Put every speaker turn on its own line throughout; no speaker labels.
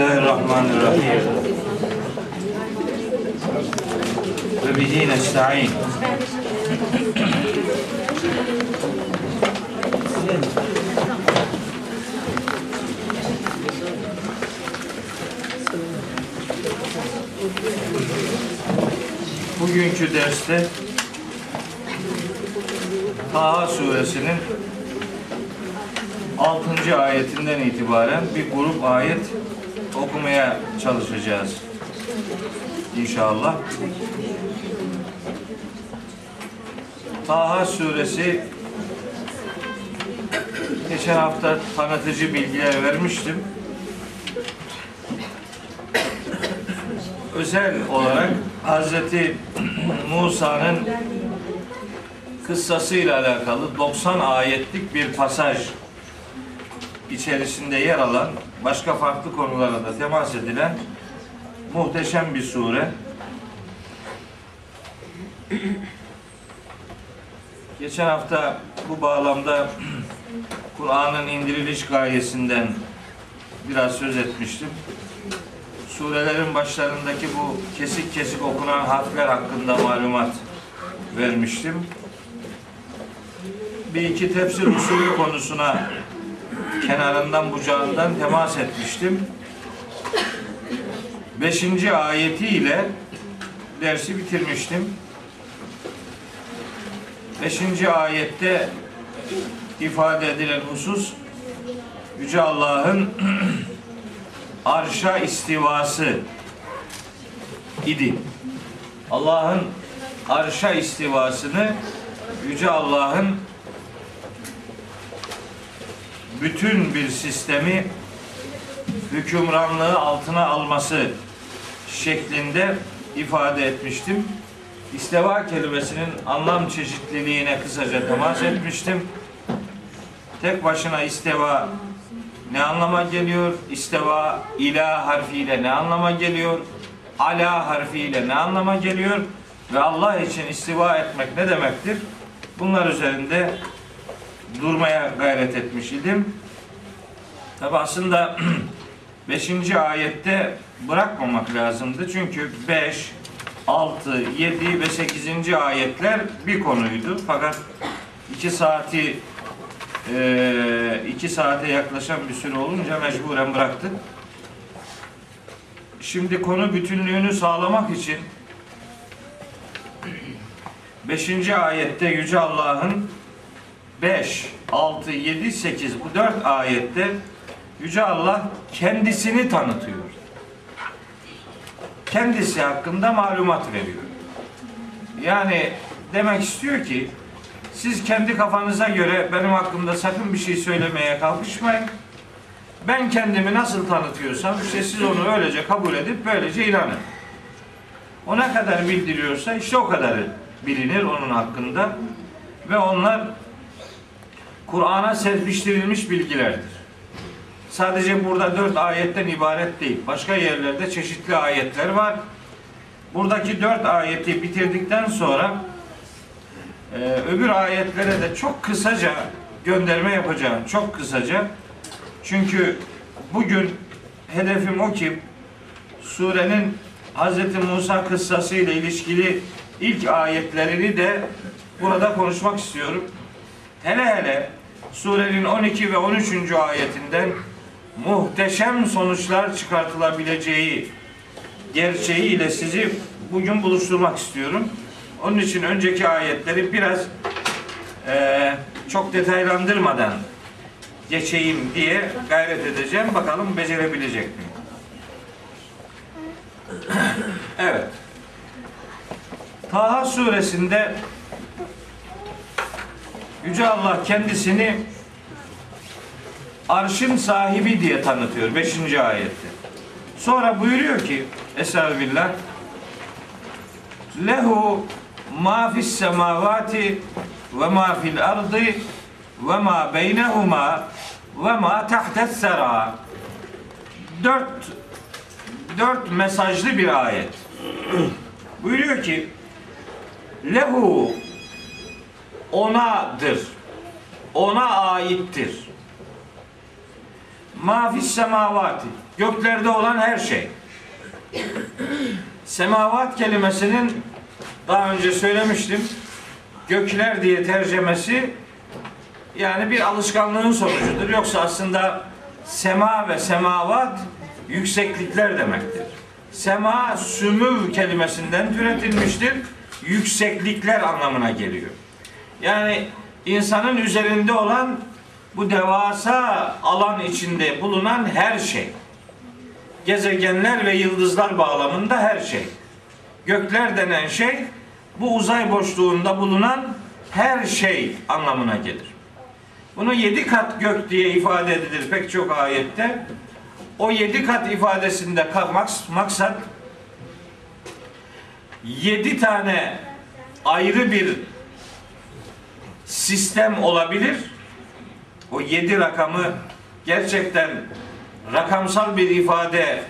Bismillahirrahmanirrahim. Ve bihi nesta'in. Bugünkü derste Taha suresinin 6. ayetinden itibaren bir grup ayet okumaya çalışacağız. İnşallah. Taha suresi geçen hafta tanıtıcı bilgiler vermiştim. Özel olarak Hazreti Musa'nın kıssasıyla alakalı 90 ayetlik bir pasaj içerisinde yer alan başka farklı konulara da temas edilen muhteşem bir sure. Geçen hafta bu bağlamda Kur'an'ın indiriliş gayesinden biraz söz etmiştim. Surelerin başlarındaki bu kesik kesik okunan harfler hakkında malumat vermiştim. Bir iki tefsir usulü konusuna kenarından bucağından temas etmiştim. Beşinci ayetiyle dersi bitirmiştim. Beşinci ayette ifade edilen husus Yüce Allah'ın arşa istivası idi. Allah'ın arşa istivasını Yüce Allah'ın bütün bir sistemi hükümranlığı altına alması şeklinde ifade etmiştim. İsteva kelimesinin anlam çeşitliliğine kısaca temas etmiştim. Tek başına isteva ne anlama geliyor? İsteva ila harfiyle ne anlama geliyor? Ala harfiyle ne anlama geliyor? Ve Allah için istiva etmek ne demektir? Bunlar üzerinde durmaya gayret etmiş idim. Tabi aslında 5. ayette bırakmamak lazımdı. Çünkü 5, 6, 7 ve 8. ayetler bir konuydu. Fakat 2 saati 2 saate yaklaşan bir süre olunca mecburen bıraktık. Şimdi konu bütünlüğünü sağlamak için 5. ayette Yüce Allah'ın 5, 6, 7, 8 bu 4 ayette Yüce Allah kendisini tanıtıyor. Kendisi hakkında malumat veriyor. Yani demek istiyor ki siz kendi kafanıza göre benim hakkımda sakın bir şey söylemeye kalkışmayın. Ben kendimi nasıl tanıtıyorsam işte siz onu öylece kabul edip böylece inanın. O ne kadar bildiriyorsa işte o kadarı bilinir onun hakkında ve onlar Kur'an'a serpiştirilmiş bilgilerdir. Sadece burada dört ayetten ibaret değil. Başka yerlerde çeşitli ayetler var. Buradaki dört ayeti bitirdikten sonra e, öbür ayetlere de çok kısaca gönderme yapacağım. Çok kısaca. Çünkü bugün hedefim o ki surenin Hz. Musa kıssası ile ilişkili ilk ayetlerini de burada konuşmak istiyorum. Hele hele surenin 12 ve 13. ayetinden muhteşem sonuçlar çıkartılabileceği gerçeği ile sizi bugün buluşturmak istiyorum. Onun için önceki ayetleri biraz e, çok detaylandırmadan geçeyim diye gayret edeceğim. Bakalım becerebilecek miyim? Evet. Taha suresinde Yüce Allah kendisini arşın sahibi diye tanıtıyor 5. ayette. Sonra buyuruyor ki Estağfirullah Lehu ma fis semavati ve ma fil ardı ve ma beynehuma ve ma tahtes sera dört dört mesajlı bir ayet. Buyuruyor ki lehu onadır. Ona aittir. mafis semavati. Göklerde olan her şey. Semavat kelimesinin daha önce söylemiştim. Gökler diye tercemesi yani bir alışkanlığın sonucudur. Yoksa aslında sema ve semavat yükseklikler demektir. Sema sümüv kelimesinden türetilmiştir. Yükseklikler anlamına geliyor. Yani insanın üzerinde olan bu devasa alan içinde bulunan her şey. Gezegenler ve yıldızlar bağlamında her şey. Gökler denen şey bu uzay boşluğunda bulunan her şey anlamına gelir. Bunu yedi kat gök diye ifade edilir pek çok ayette. O yedi kat ifadesinde maksat yedi tane ayrı bir sistem olabilir. O yedi rakamı gerçekten rakamsal bir ifade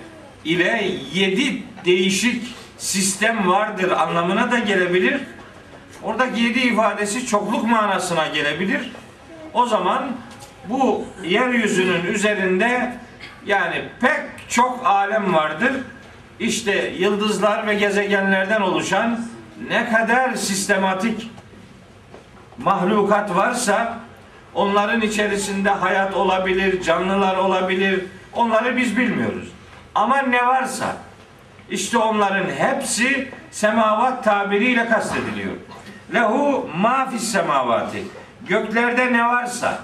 ile yedi değişik sistem vardır anlamına da gelebilir. Oradaki yedi ifadesi çokluk manasına gelebilir. O zaman bu yeryüzünün üzerinde yani pek çok alem vardır. İşte yıldızlar ve gezegenlerden oluşan ne kadar sistematik mahlukat varsa onların içerisinde hayat olabilir, canlılar olabilir. Onları biz bilmiyoruz. Ama ne varsa işte onların hepsi semavat tabiriyle kastediliyor. Lehu ma fis semavati. Göklerde ne varsa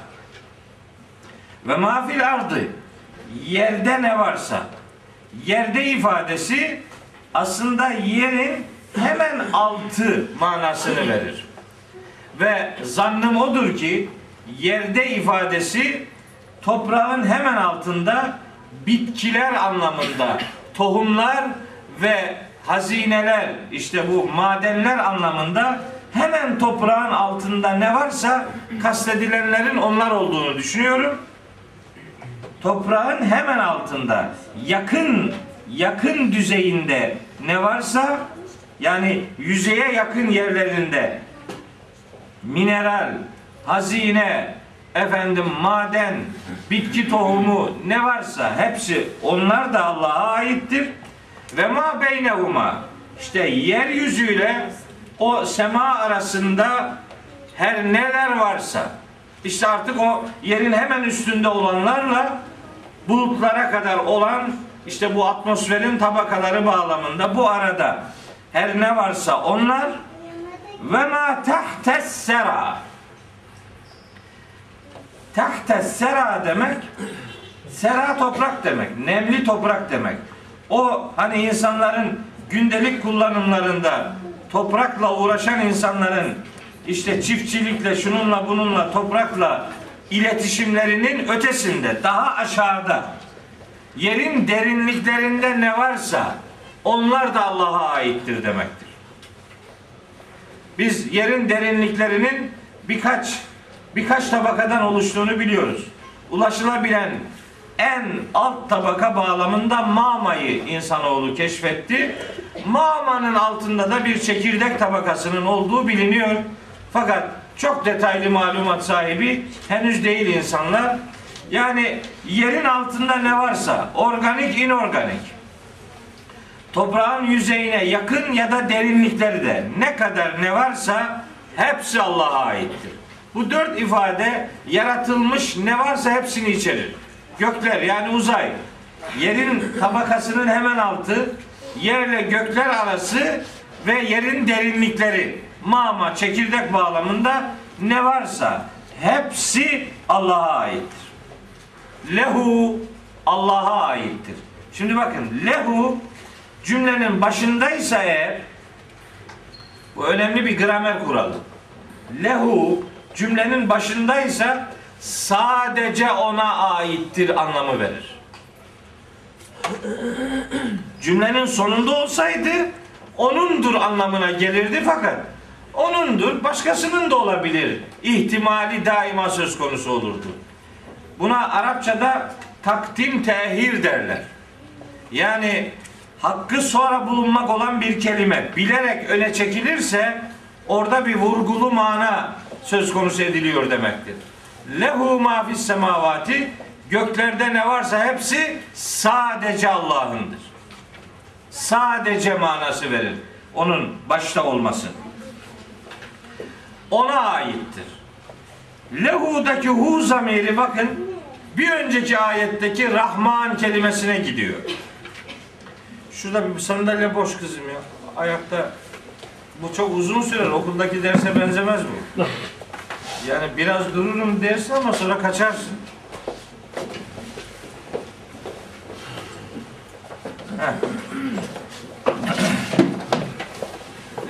ve mafil ardı yerde ne varsa yerde ifadesi aslında yerin hemen altı manasını verir. Ve zannım odur ki yerde ifadesi toprağın hemen altında bitkiler anlamında tohumlar ve hazineler işte bu madenler anlamında hemen toprağın altında ne varsa kastedilenlerin onlar olduğunu düşünüyorum. Toprağın hemen altında yakın yakın düzeyinde ne varsa yani yüzeye yakın yerlerinde mineral, hazine, efendim maden, bitki tohumu ne varsa hepsi onlar da Allah'a aittir. Ve ma beynehuma işte yeryüzüyle o sema arasında her neler varsa işte artık o yerin hemen üstünde olanlarla bulutlara kadar olan işte bu atmosferin tabakaları bağlamında bu arada her ne varsa onlar ve ma tahtes sera tahtes sera demek sera toprak demek nemli toprak demek o hani insanların gündelik kullanımlarında toprakla uğraşan insanların işte çiftçilikle şununla bununla toprakla iletişimlerinin ötesinde daha aşağıda yerin derinliklerinde ne varsa onlar da Allah'a aittir demektir. Biz yerin derinliklerinin birkaç birkaç tabakadan oluştuğunu biliyoruz. Ulaşılabilen en alt tabaka bağlamında Mama'yı insanoğlu keşfetti. Mama'nın altında da bir çekirdek tabakasının olduğu biliniyor. Fakat çok detaylı malumat sahibi henüz değil insanlar. Yani yerin altında ne varsa organik, inorganik toprağın yüzeyine yakın ya da derinlikleri de ne kadar ne varsa hepsi Allah'a aittir. Bu dört ifade yaratılmış ne varsa hepsini içerir. Gökler yani uzay, yerin tabakasının hemen altı, yerle gökler arası ve yerin derinlikleri, mama, çekirdek bağlamında ne varsa hepsi Allah'a aittir. Lehu Allah'a aittir. Şimdi bakın lehu cümlenin başındaysa eğer bu önemli bir gramer kuralı. Lehu cümlenin başındaysa sadece ona aittir anlamı verir. Cümlenin sonunda olsaydı onundur anlamına gelirdi fakat onundur başkasının da olabilir ihtimali daima söz konusu olurdu. Buna Arapçada takdim tehir derler. Yani hakkı sonra bulunmak olan bir kelime bilerek öne çekilirse orada bir vurgulu mana söz konusu ediliyor demektir. Lehu ma fis semavati Göklerde ne varsa hepsi sadece Allah'ındır. Sadece manası verir. Onun başta olması. Ona aittir. Lehu'daki hu zamiri bakın bir önceki ayetteki Rahman kelimesine gidiyor. Şurada bir sandalye boş kızım ya. Ayakta bu çok uzun sürer. Okuldaki derse benzemez bu. Yani biraz dururum dersin ama sonra kaçarsın.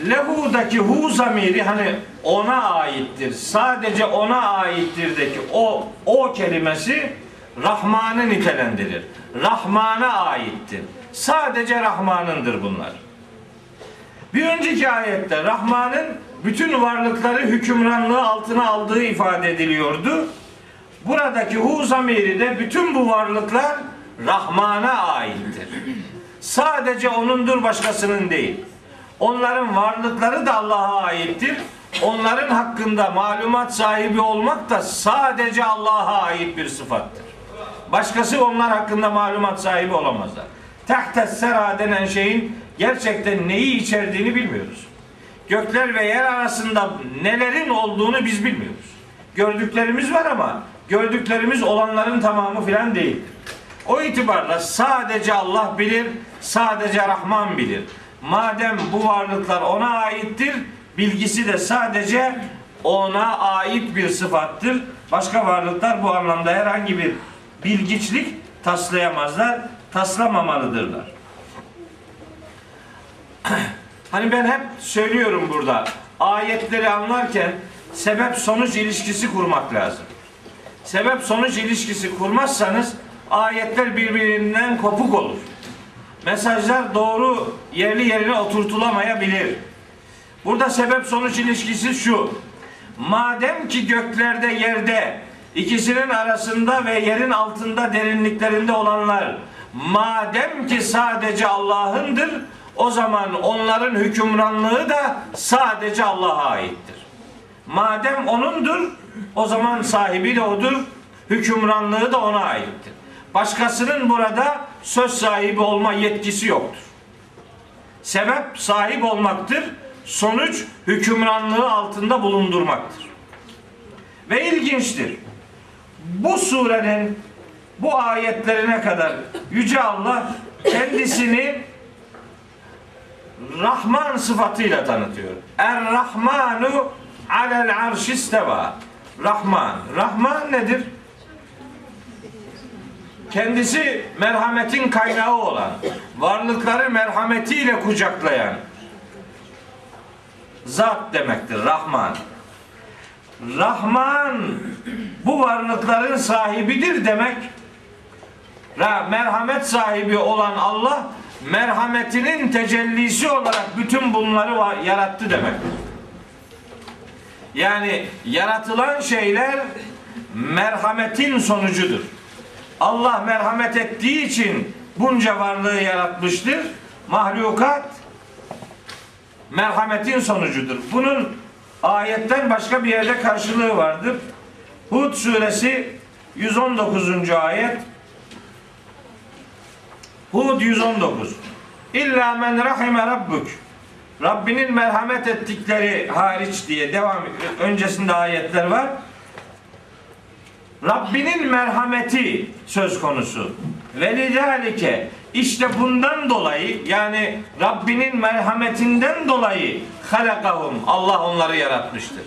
Lehu'daki hu zamiri hani ona aittir. Sadece ona aittirdeki o o kelimesi Rahman'ı nitelendirir. Rahman'a aittir. Sadece Rahman'ındır bunlar. Bir önceki ayette Rahman'ın bütün varlıkları hükümranlığı altına aldığı ifade ediliyordu. Buradaki hu zamiri de bütün bu varlıklar Rahman'a aittir. Sadece onundur başkasının değil. Onların varlıkları da Allah'a aittir. Onların hakkında malumat sahibi olmak da sadece Allah'a ait bir sıfattır. Başkası onlar hakkında malumat sahibi olamazlar. Tahtes sera denen şeyin gerçekten neyi içerdiğini bilmiyoruz. Gökler ve yer arasında nelerin olduğunu biz bilmiyoruz. Gördüklerimiz var ama gördüklerimiz olanların tamamı filan değildir. O itibarla sadece Allah bilir, sadece Rahman bilir. Madem bu varlıklar ona aittir, bilgisi de sadece ona ait bir sıfattır. Başka varlıklar bu anlamda herhangi bir bilgiçlik taslayamazlar, taslamamalıdırlar. Hani ben hep söylüyorum burada, ayetleri anlarken sebep sonuç ilişkisi kurmak lazım. Sebep sonuç ilişkisi kurmazsanız ayetler birbirinden kopuk olur. Mesajlar doğru yerli yerine oturtulamayabilir. Burada sebep sonuç ilişkisi şu. Madem ki göklerde yerde ikisinin arasında ve yerin altında derinliklerinde olanlar madem ki sadece Allah'ındır o zaman onların hükümranlığı da sadece Allah'a aittir. Madem onundur o zaman sahibi de odur, hükümranlığı da ona aittir. Başkasının burada söz sahibi olma yetkisi yoktur. Sebep sahip olmaktır. Sonuç hükümranlığı altında bulundurmaktır. Ve ilginçtir. Bu surenin bu ayetlerine kadar Yüce Allah kendisini Rahman sıfatıyla tanıtıyor. Er-Rahmanu alel arşisteva. Rahman. Rahman nedir? kendisi merhametin kaynağı olan, varlıkları merhametiyle kucaklayan zat demektir Rahman. Rahman bu varlıkların sahibidir demek. Merhamet sahibi olan Allah merhametinin tecellisi olarak bütün bunları yarattı demektir. Yani yaratılan şeyler merhametin sonucudur. Allah merhamet ettiği için bunca varlığı yaratmıştır. Mahlukat merhametin sonucudur. Bunun ayetten başka bir yerde karşılığı vardır. Hud suresi 119. ayet Hud 119 İlla men rahime rabbuk Rabbinin merhamet ettikleri hariç diye devam öncesinde ayetler var. Rabbinin merhameti söz konusu. Ve lidalike işte bundan dolayı yani Rabbinin merhametinden dolayı halakahum Allah onları yaratmıştır.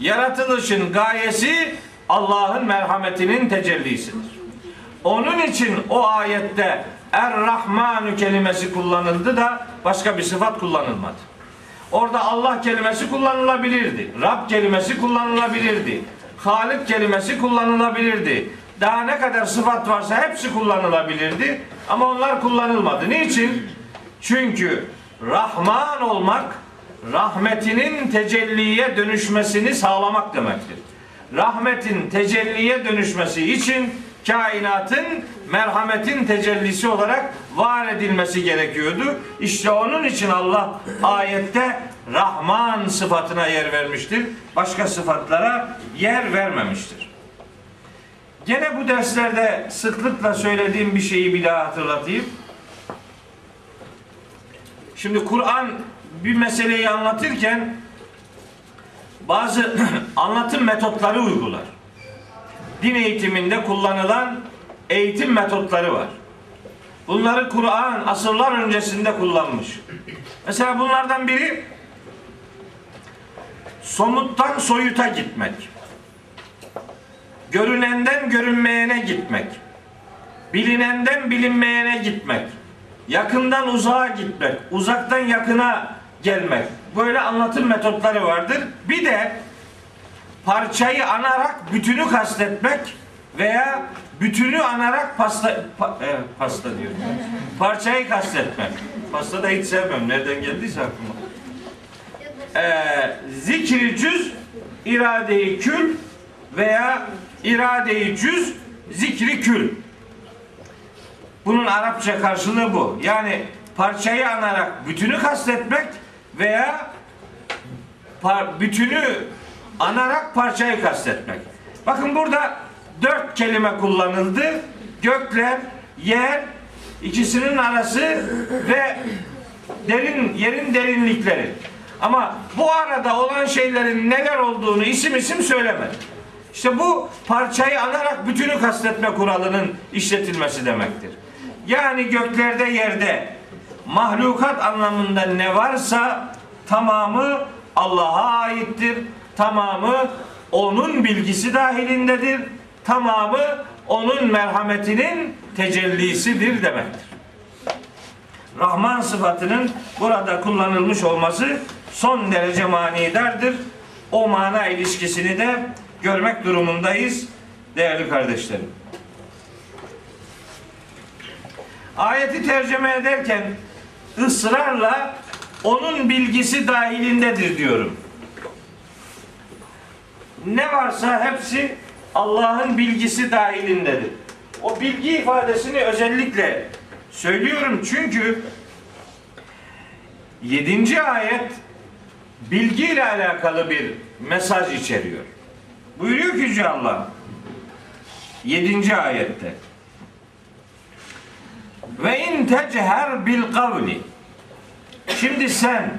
Yaratılışın gayesi Allah'ın merhametinin tecellisidir. Onun için o ayette Er-Rahmanu kelimesi kullanıldı da başka bir sıfat kullanılmadı. Orada Allah kelimesi kullanılabilirdi. Rab kelimesi kullanılabilirdi. Halik kelimesi kullanılabilirdi. Daha ne kadar sıfat varsa hepsi kullanılabilirdi. Ama onlar kullanılmadı. Niçin? Çünkü Rahman olmak rahmetinin tecelliye dönüşmesini sağlamak demektir. Rahmetin tecelliye dönüşmesi için kainatın merhametin tecellisi olarak var edilmesi gerekiyordu. İşte onun için Allah ayette Rahman sıfatına yer vermiştir. Başka sıfatlara yer vermemiştir. Gene bu derslerde sıklıkla söylediğim bir şeyi bir daha hatırlatayım. Şimdi Kur'an bir meseleyi anlatırken bazı anlatım metotları uygular. Din eğitiminde kullanılan eğitim metotları var. Bunları Kur'an asırlar öncesinde kullanmış. Mesela bunlardan biri somuttan soyuta gitmek. Görünenden görünmeyene gitmek. Bilinenden bilinmeyene gitmek. Yakından uzağa gitmek. Uzaktan yakına gelmek. Böyle anlatım metotları vardır. Bir de parçayı anarak bütünü kastetmek veya bütünü anarak pasta pa, e, pasta diyorum. Parçayı kastetmek. Pasta da hiç sevmem. Nereden geldiyse aklıma. Ee, zikri cüz iradeyi kül veya iradeyi cüz zikri kül. Bunun Arapça karşılığı bu. Yani parçayı anarak bütünü kastetmek veya par- bütünü anarak parçayı kastetmek. Bakın burada dört kelime kullanıldı. Gökler, yer, ikisinin arası ve derin yerin derinlikleri. Ama bu arada olan şeylerin neler olduğunu isim isim söylemedi. İşte bu parçayı anarak bütünü kastetme kuralının işletilmesi demektir. Yani göklerde yerde mahlukat anlamında ne varsa tamamı Allah'a aittir. Tamamı onun bilgisi dahilindedir. Tamamı onun merhametinin tecellisidir demektir. Rahman sıfatının burada kullanılmış olması son derece manidardır. O mana ilişkisini de görmek durumundayız değerli kardeşlerim. Ayeti tercüme ederken ısrarla onun bilgisi dahilindedir diyorum. Ne varsa hepsi Allah'ın bilgisi dahilindedir. O bilgi ifadesini özellikle söylüyorum çünkü 7. ayet bilgiyle alakalı bir mesaj içeriyor. Buyuruyor ki Yüce Allah 7. ayette ve in techer bil kavli Şimdi sen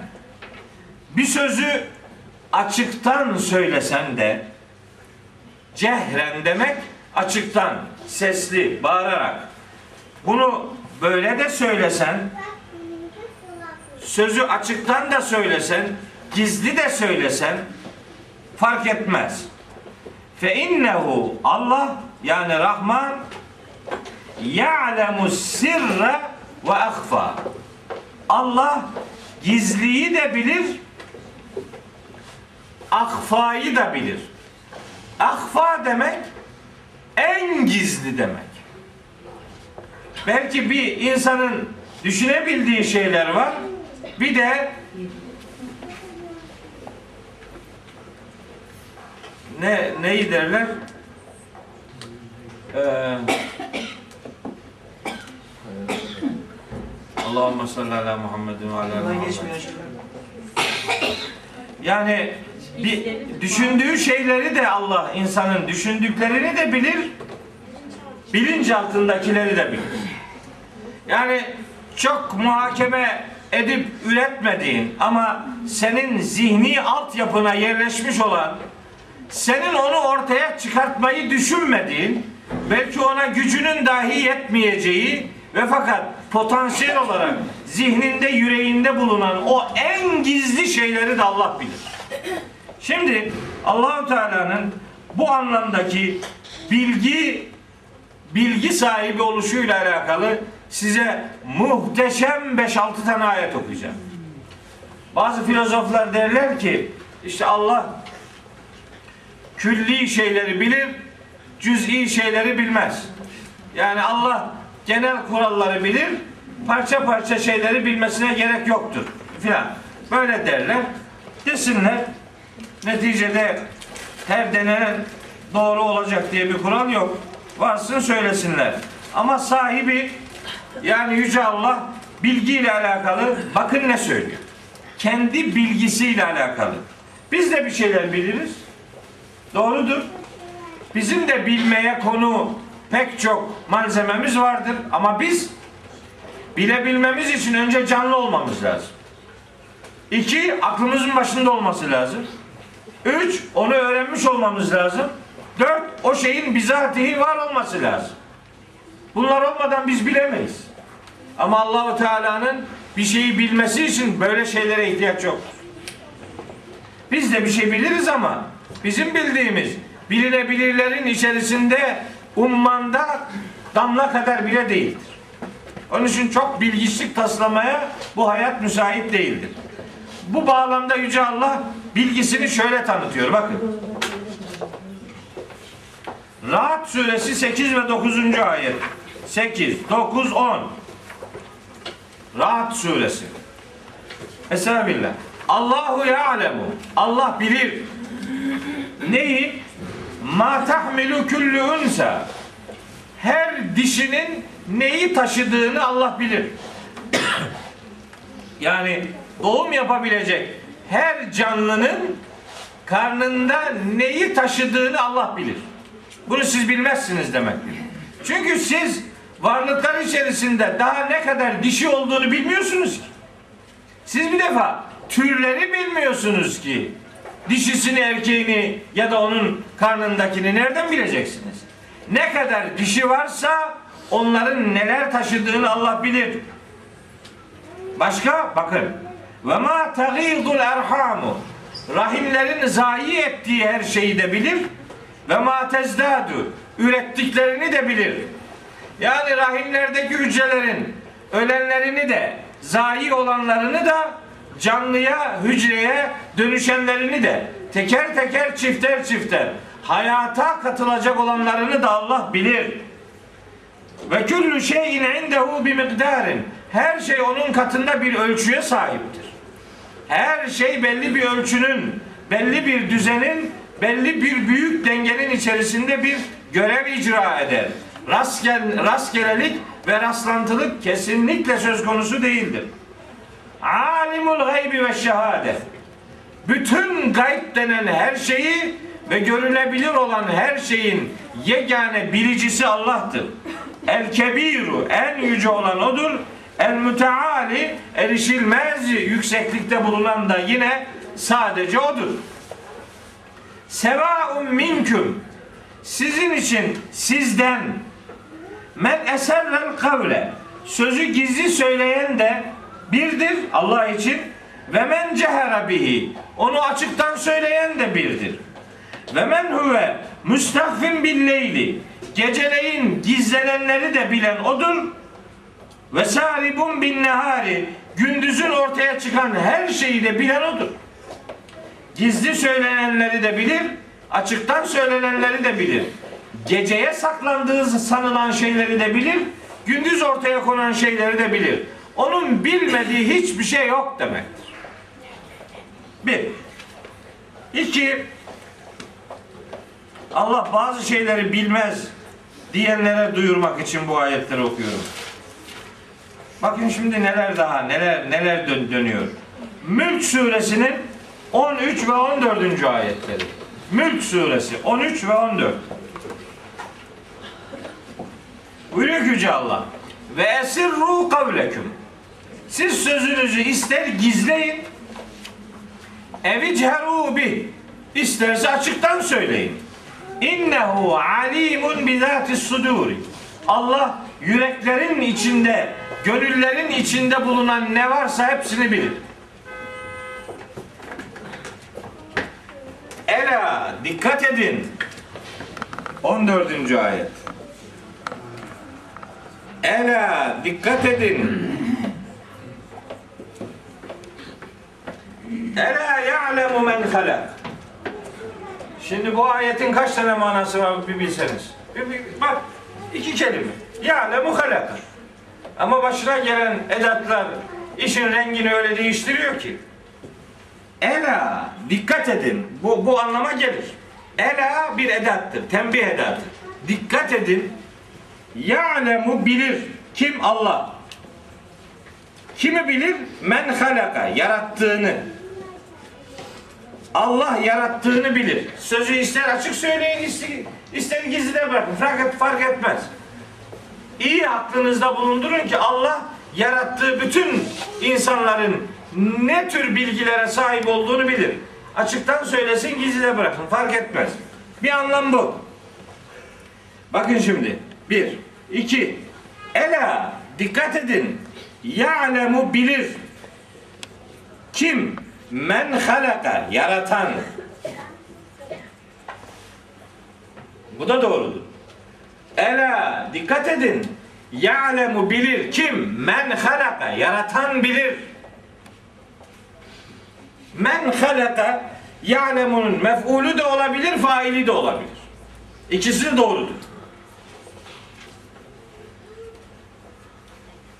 bir sözü açıktan söylesen de cehren demek açıktan, sesli, bağırarak. Bunu böyle de söylesen, sözü açıktan da söylesen, gizli de söylesen fark etmez. Fe innehu Allah yani Rahman ya'lemu sirre ve ahfa. Allah gizliyi de bilir, ahfayı da bilir. Ahfa demek en gizli demek. Belki bir insanın düşünebildiği şeyler var. Bir de ne neyi derler? Ee, Allahümme salli ala Muhammedin ve ala Muhammed. Yani bir düşündüğü şeyleri de Allah insanın düşündüklerini de bilir. Bilinç altındakileri de bilir. Yani çok muhakeme edip üretmediğin ama senin zihni altyapına yerleşmiş olan senin onu ortaya çıkartmayı düşünmediğin belki ona gücünün dahi yetmeyeceği ve fakat potansiyel olarak zihninde yüreğinde bulunan o en gizli şeyleri de Allah bilir. Şimdi Allahu Teala'nın bu anlamdaki bilgi bilgi sahibi oluşuyla alakalı size muhteşem 5-6 tane ayet okuyacağım. Bazı filozoflar derler ki işte Allah külli şeyleri bilir, cüz'i şeyleri bilmez. Yani Allah genel kuralları bilir, parça parça şeyleri bilmesine gerek yoktur filan. Böyle derler. Desinler. Neticede her denenen doğru olacak diye bir kural yok. Varsın söylesinler. Ama sahibi yani Yüce Allah bilgiyle alakalı bakın ne söylüyor. Kendi bilgisiyle alakalı. Biz de bir şeyler biliriz. Doğrudur. Bizim de bilmeye konu pek çok malzememiz vardır ama biz bilebilmemiz için önce canlı olmamız lazım. İki, aklımızın başında olması lazım. Üç, onu öğrenmiş olmamız lazım. Dört, o şeyin bizatihi var olması lazım. Bunlar olmadan biz bilemeyiz. Ama Allahu Teala'nın bir şeyi bilmesi için böyle şeylere ihtiyaç yok. Biz de bir şey biliriz ama bizim bildiğimiz bilinebilirlerin içerisinde ummanda damla kadar bile değildir. Onun için çok bilgiçlik taslamaya bu hayat müsait değildir. Bu bağlamda Yüce Allah bilgisini şöyle tanıtıyor. Bakın. Rahat suresi 8 ve 9. ayet. 8, 9, 10. Rahat suresi. Estağfirullah. Allahu ya'lemu. Allah bilir. Neyi? Ma tahmilu kullu unsa. Her dişinin neyi taşıdığını Allah bilir. yani doğum yapabilecek her canlının karnında neyi taşıdığını Allah bilir. Bunu siz bilmezsiniz demektir. Çünkü siz varlıklar içerisinde daha ne kadar dişi olduğunu bilmiyorsunuz ki. Siz bir defa türleri bilmiyorsunuz ki. Dişisini, erkeğini ya da onun karnındakini nereden bileceksiniz? Ne kadar dişi varsa onların neler taşıdığını Allah bilir. Başka bakın. Ve ma tagidul erhamu. Rahimlerin zayi ettiği her şeyi de bilir. Ve ma tezdadu. Ürettiklerini de bilir. Yani rahimlerdeki hücrelerin ölenlerini de zayi olanlarını da canlıya, hücreye dönüşenlerini de teker teker çifter çifter hayata katılacak olanlarını da Allah bilir. Ve küllü şeyin indehu bi miktarin. Her şey onun katında bir ölçüye sahiptir. Her şey belli bir ölçünün, belli bir düzenin, belli bir büyük dengenin içerisinde bir görev icra eder. Rastgel, rastgelelik ve rastlantılık kesinlikle söz konusu değildir. Alimul gaybi ve şehade. Bütün gayb denen her şeyi ve görülebilir olan her şeyin yegane bilicisi Allah'tır. El kebiru en yüce olan odur. El müteali erişilmez yükseklikte bulunan da yine sadece odur. Sevaun minküm sizin için sizden men eserrel kavle sözü gizli söyleyen de birdir Allah için ve men cehera bihi onu açıktan söyleyen de birdir. Ve men huve müstahfin billeyli geceleyin gizlenenleri de bilen odur. Ve saribun bin nehari gündüzün ortaya çıkan her şeyi de bilen odur. Gizli söylenenleri de bilir, açıktan söylenenleri de bilir. Geceye saklandığı sanılan şeyleri de bilir, gündüz ortaya konan şeyleri de bilir. Onun bilmediği hiçbir şey yok demektir. Bir. İki. Allah bazı şeyleri bilmez diyenlere duyurmak için bu ayetleri okuyorum. Bakın şimdi neler daha neler neler dön- dönüyor. Mülk suresinin 13 ve 14. ayetleri. Mülk suresi 13 ve 14. Buyuruyor ki Yüce Allah. Ve esirru kavleküm. Siz sözünüzü ister gizleyin, evicheru bi. İsterse açıktan söyleyin. İnnehu alimun bizatis suduri. Allah yüreklerin içinde, gönüllerin içinde bulunan ne varsa hepsini bilir. Ela dikkat edin. 14. ayet. Ela dikkat edin. Ela ya'lemu men halak. Şimdi bu ayetin kaç tane manası var bir bilseniz. Bir, bir, bak iki kelime. Ya'lemu halak. Ama başına gelen edatlar işin rengini öyle değiştiriyor ki. Ela dikkat edin. Bu, bu anlama gelir. Ela bir edattır. Tembih edatı. Dikkat edin. Ya'lemu bilir. Kim? Allah. Kimi bilir? Men halaka. Yarattığını. Allah yarattığını bilir. Sözü ister açık söyleyin, ister, ister gizlide bırakın. Fark, fark etmez. İyi aklınızda bulundurun ki Allah yarattığı bütün insanların ne tür bilgilere sahip olduğunu bilir. Açıktan söylesin, gizlide bırakın. Fark etmez. Bir anlam bu. Bakın şimdi. Bir. iki. Ela. Dikkat edin. Ya'lemu bilir. Kim? Men halaka. Yaratan. Bu da doğrudur. Ela. Dikkat edin. Ya'lemu bilir. Kim? Men halaka. Yaratan bilir. Men halaka ya'lemunun mef'ulü de olabilir, faili de olabilir. İkisi doğrudur.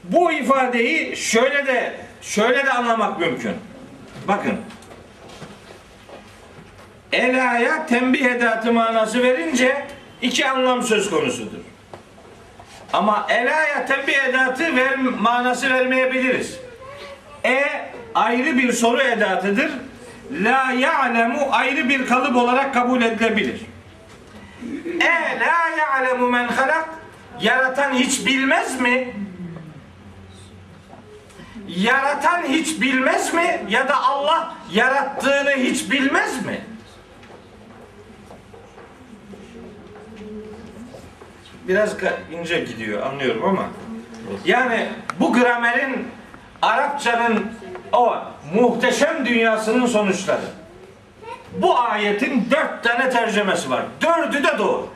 Bu ifadeyi şöyle de şöyle de anlamak mümkün. Bakın. Ela'ya tembih edatı manası verince iki anlam söz konusudur. Ama ela'ya tembih edatı ver, manası vermeyebiliriz. E ayrı bir soru edatıdır. La ya'lemu ayrı bir kalıp olarak kabul edilebilir. E la ya'lemu men halak yaratan hiç bilmez mi? Yaratan hiç bilmez mi? Ya da Allah yarattığını hiç bilmez mi? Biraz ince gidiyor anlıyorum ama yani bu gramerin Arapçanın o muhteşem dünyasının sonuçları. Bu ayetin dört tane tercümesi var. Dördü de doğru.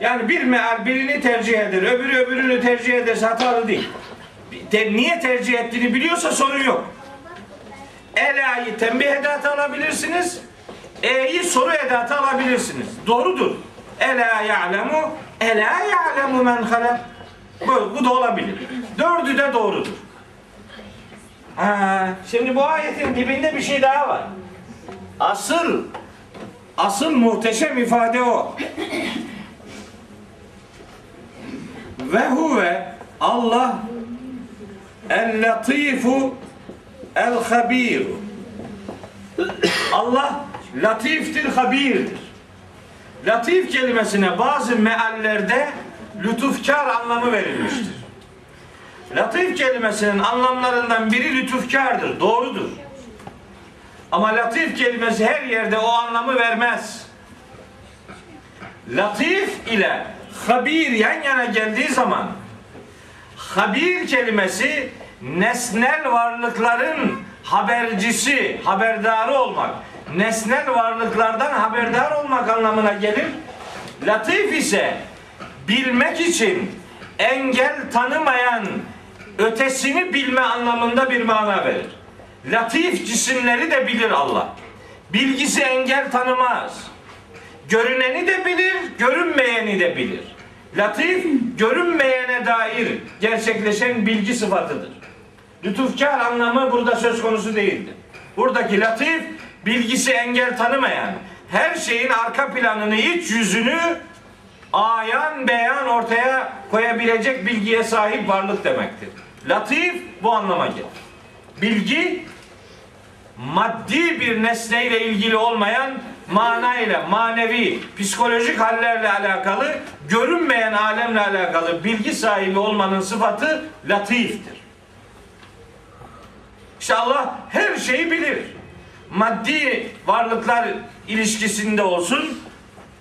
Yani bir meal birini tercih eder, öbürü öbürünü tercih ederse hatalı değil. Te- niye tercih ettiğini biliyorsa sorun yok. Ela'yı tembih edatı alabilirsiniz. E'yi soru edatı alabilirsiniz. Doğrudur. Ela ya'lemu Ela ya'lemu men halak. Bu, bu da olabilir. Dördü de doğrudur. Ha, şimdi bu ayetin dibinde bir şey daha var. Asıl asıl muhteşem ifade o. Ve huve Allah el latifu el habir. Allah latiftir, habirdir. Latif kelimesine bazı meallerde lütufkar anlamı verilmiştir. Latif kelimesinin anlamlarından biri lütufkardır, doğrudur. Ama latif kelimesi her yerde o anlamı vermez. Latif ile habir yan yana geldiği zaman habir kelimesi nesnel varlıkların habercisi, haberdarı olmak, nesnel varlıklardan haberdar olmak anlamına gelir. Latif ise bilmek için engel tanımayan ötesini bilme anlamında bir mana verir. Latif cisimleri de bilir Allah. Bilgisi engel tanımaz. Görüneni de bilir, görünmeyeni de bilir. Latif, görünmeyene dair gerçekleşen bilgi sıfatıdır. Lütufkar anlamı burada söz konusu değildir. Buradaki latif, bilgisi engel tanımayan, her şeyin arka planını, iç yüzünü ayan beyan ortaya koyabilecek bilgiye sahip varlık demektir. Latif bu anlama gelir. Bilgi maddi bir nesneyle ilgili olmayan manayla, manevi, psikolojik hallerle alakalı, görünmeyen alemle alakalı bilgi sahibi olmanın sıfatı latiftir. İşte Allah her şeyi bilir. Maddi varlıklar ilişkisinde olsun,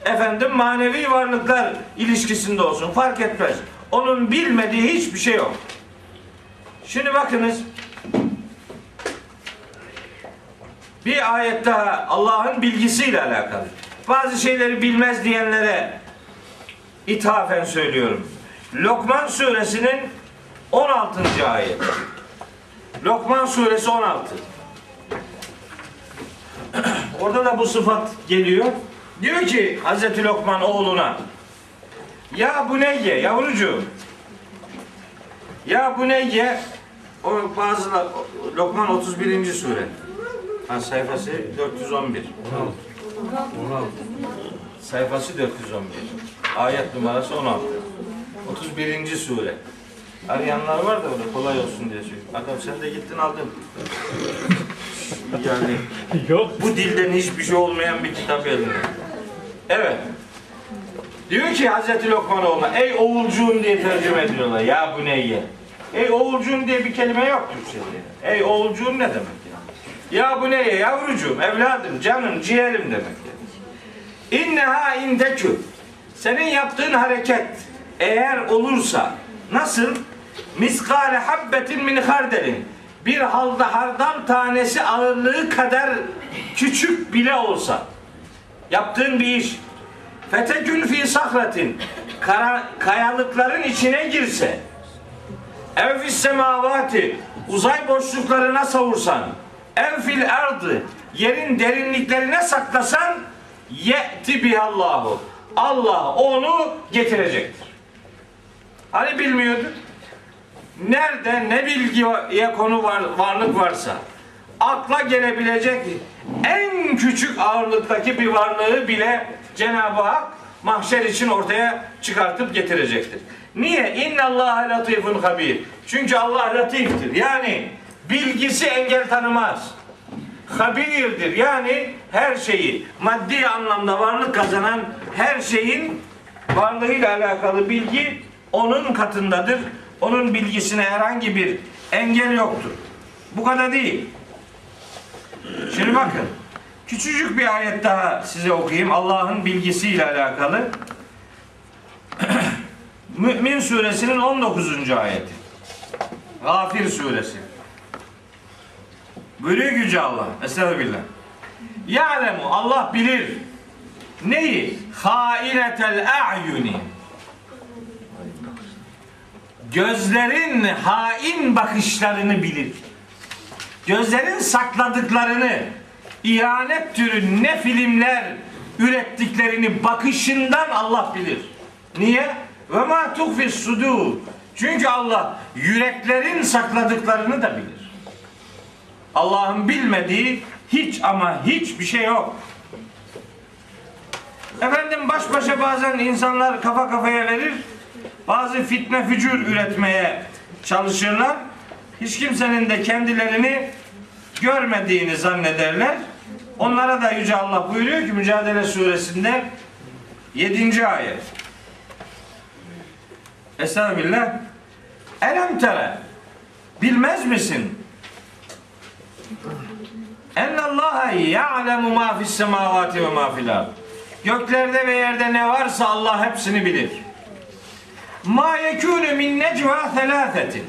efendim manevi varlıklar ilişkisinde olsun fark etmez. Onun bilmediği hiçbir şey yok. Şimdi bakınız bir ayet daha Allah'ın bilgisiyle alakalı. Bazı şeyleri bilmez diyenlere ithafen söylüyorum. Lokman suresinin 16. ayet. Lokman suresi 16. Orada da bu sıfat geliyor. Diyor ki Hazreti Lokman oğluna Ya bu neyye yavrucuğum Ya bu neyye o bazı Lokman 31. sure. Ha, sayfası 411.
16.
Sayfası 411. Ayet numarası 16. 31. sure. Arayanlar var da orada kolay olsun diye söylüyorum. Adam sen de gittin aldın. Yani
Yok.
bu dilden hiçbir şey olmayan bir kitap elinde. Evet. Diyor ki Hazreti Lokmanoğlu'na ey oğulcuğum diye tercüme ediyorlar. Ya bu ne ye? Ey oğulcuğum diye bir kelime yok Türkçe'de. Ey oğulcuğum ne demek ya? Ya bu ne ye yavrucuğum, evladım, canım, ciğerim demek yani. İnneha indekü. Senin yaptığın hareket eğer olursa nasıl? Miskale habbetin min hardelin. Bir halda hardal tanesi ağırlığı kadar küçük bile olsa. Yaptığın bir iş. Fetekün fi sahratin kara, kayalıkların içine girse. Ev fis semavati. Uzay boşluklarına savursan. Ev fil ardı. Yerin derinliklerine saklasan ye'ti bihallahu Allah onu getirecektir. Hani bilmiyordu? Nerede ne bilgiye konu var, varlık varsa akla gelebilecek en küçük ağırlıktaki bir varlığı bile Cenab-ı Hak mahşer için ortaya çıkartıp getirecektir. Niye? İnna Allah latifun habir. Çünkü Allah latiftir. Yani bilgisi engel tanımaz. Habirdir. Yani her şeyi maddi anlamda varlık kazanan her şeyin varlığıyla alakalı bilgi onun katındadır. Onun bilgisine herhangi bir engel yoktur. Bu kadar değil. Şimdi bakın. Küçücük bir ayet daha size okuyayım. Allah'ın bilgisiyle alakalı. Mü'min suresinin 19. ayeti. Gafir suresi. Buyuruyor Yüce Allah. Estağfirullah. Ya'lemu Allah bilir. Neyi? Hainetel a'yuni. Gözlerin hain bakışlarını bilir. Gözlerin sakladıklarını, ihanet türü ne filmler ürettiklerini bakışından Allah bilir. Niye? Ve ma tuhfis sudur. Çünkü Allah yüreklerin sakladıklarını da bilir. Allah'ın bilmediği hiç ama hiçbir şey yok. Efendim baş başa bazen insanlar kafa kafaya verir. Bazı fitne fücur üretmeye çalışırlar. Hiç kimsenin de kendilerini görmediğini zannederler. Onlara da Yüce Allah buyuruyor ki Mücadele Suresinde 7. ayet. Estağfirullah. Elem tere bilmez misin? Ennallaha ya'lemu ma fis semavati ve ma fil. Göklerde ve yerde ne varsa Allah hepsini bilir. Ma yekûnü min necva thelâthetin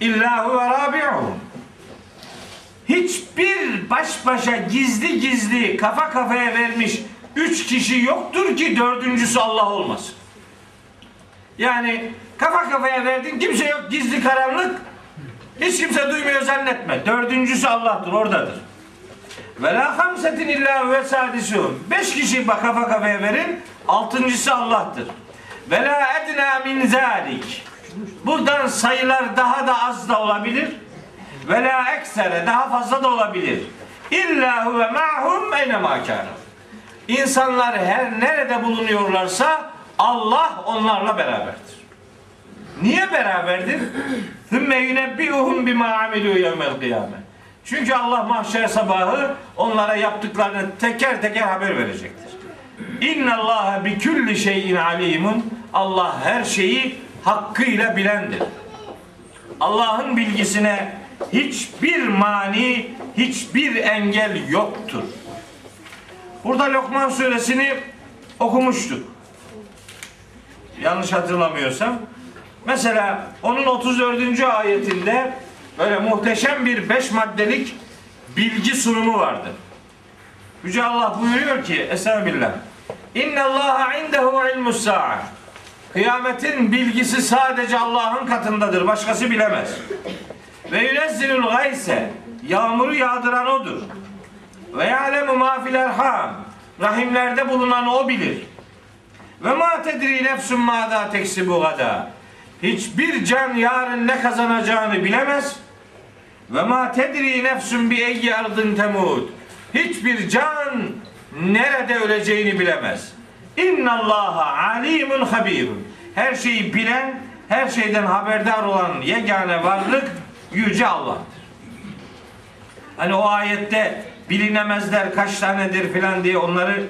illa huve rabi'uhum. Hiçbir baş başa gizli gizli kafa kafaya vermiş üç kişi yoktur ki dördüncüsü Allah olmasın. Yani kafa kafaya verdin kimse yok gizli karanlık hiç kimse duymuyor zannetme. Dördüncüsü Allah'tır oradadır. Ve la hamsetin illa ve sadisuhum. Beş kişi kafa kafaya verin. Altıncısı Allah'tır. Ve la edna min zalik. Buradan sayılar daha da az da olabilir. Ve la eksere daha fazla da olabilir. İlla huve ma'hum eyne ma İnsanlar her nerede bulunuyorlarsa Allah onlarla beraberdir. Niye beraberdir? Thümme yunebbi'uhum bima amilu yevmel kıyamet. Çünkü Allah mahşer sabahı onlara yaptıklarını teker teker haber verecektir. İnna Allah bi kulli şeyin alimun. Allah her şeyi hakkıyla bilendir. Allah'ın bilgisine hiçbir mani, hiçbir engel yoktur. Burada Lokman suresini okumuştuk. Yanlış hatırlamıyorsam. Mesela onun 34. ayetinde böyle muhteşem bir beş maddelik bilgi sunumu vardı. Yüce Allah buyuruyor ki Estağfirullah. İnne Allaha indehu ilmus sa'a. Kıyametin bilgisi sadece Allah'ın katındadır. Başkası bilemez. Ve yunezzilul gayse. Yağmuru yağdıran odur. Ve ya'lemu ma fil erham. Rahimlerde bulunan o bilir. Ve ma tedri nefsun ma da teksibu gada. Hiçbir can yarın ne kazanacağını bilemez. Ve ma tedri nefsun bi eyyi ardın temud. Hiçbir can nerede öleceğini bilemez. İnna Allaha alimun habirun. Her şeyi bilen, her şeyden haberdar olan yegane varlık yüce Allah'tır. Hani o ayette bilinemezler kaç tanedir filan diye onları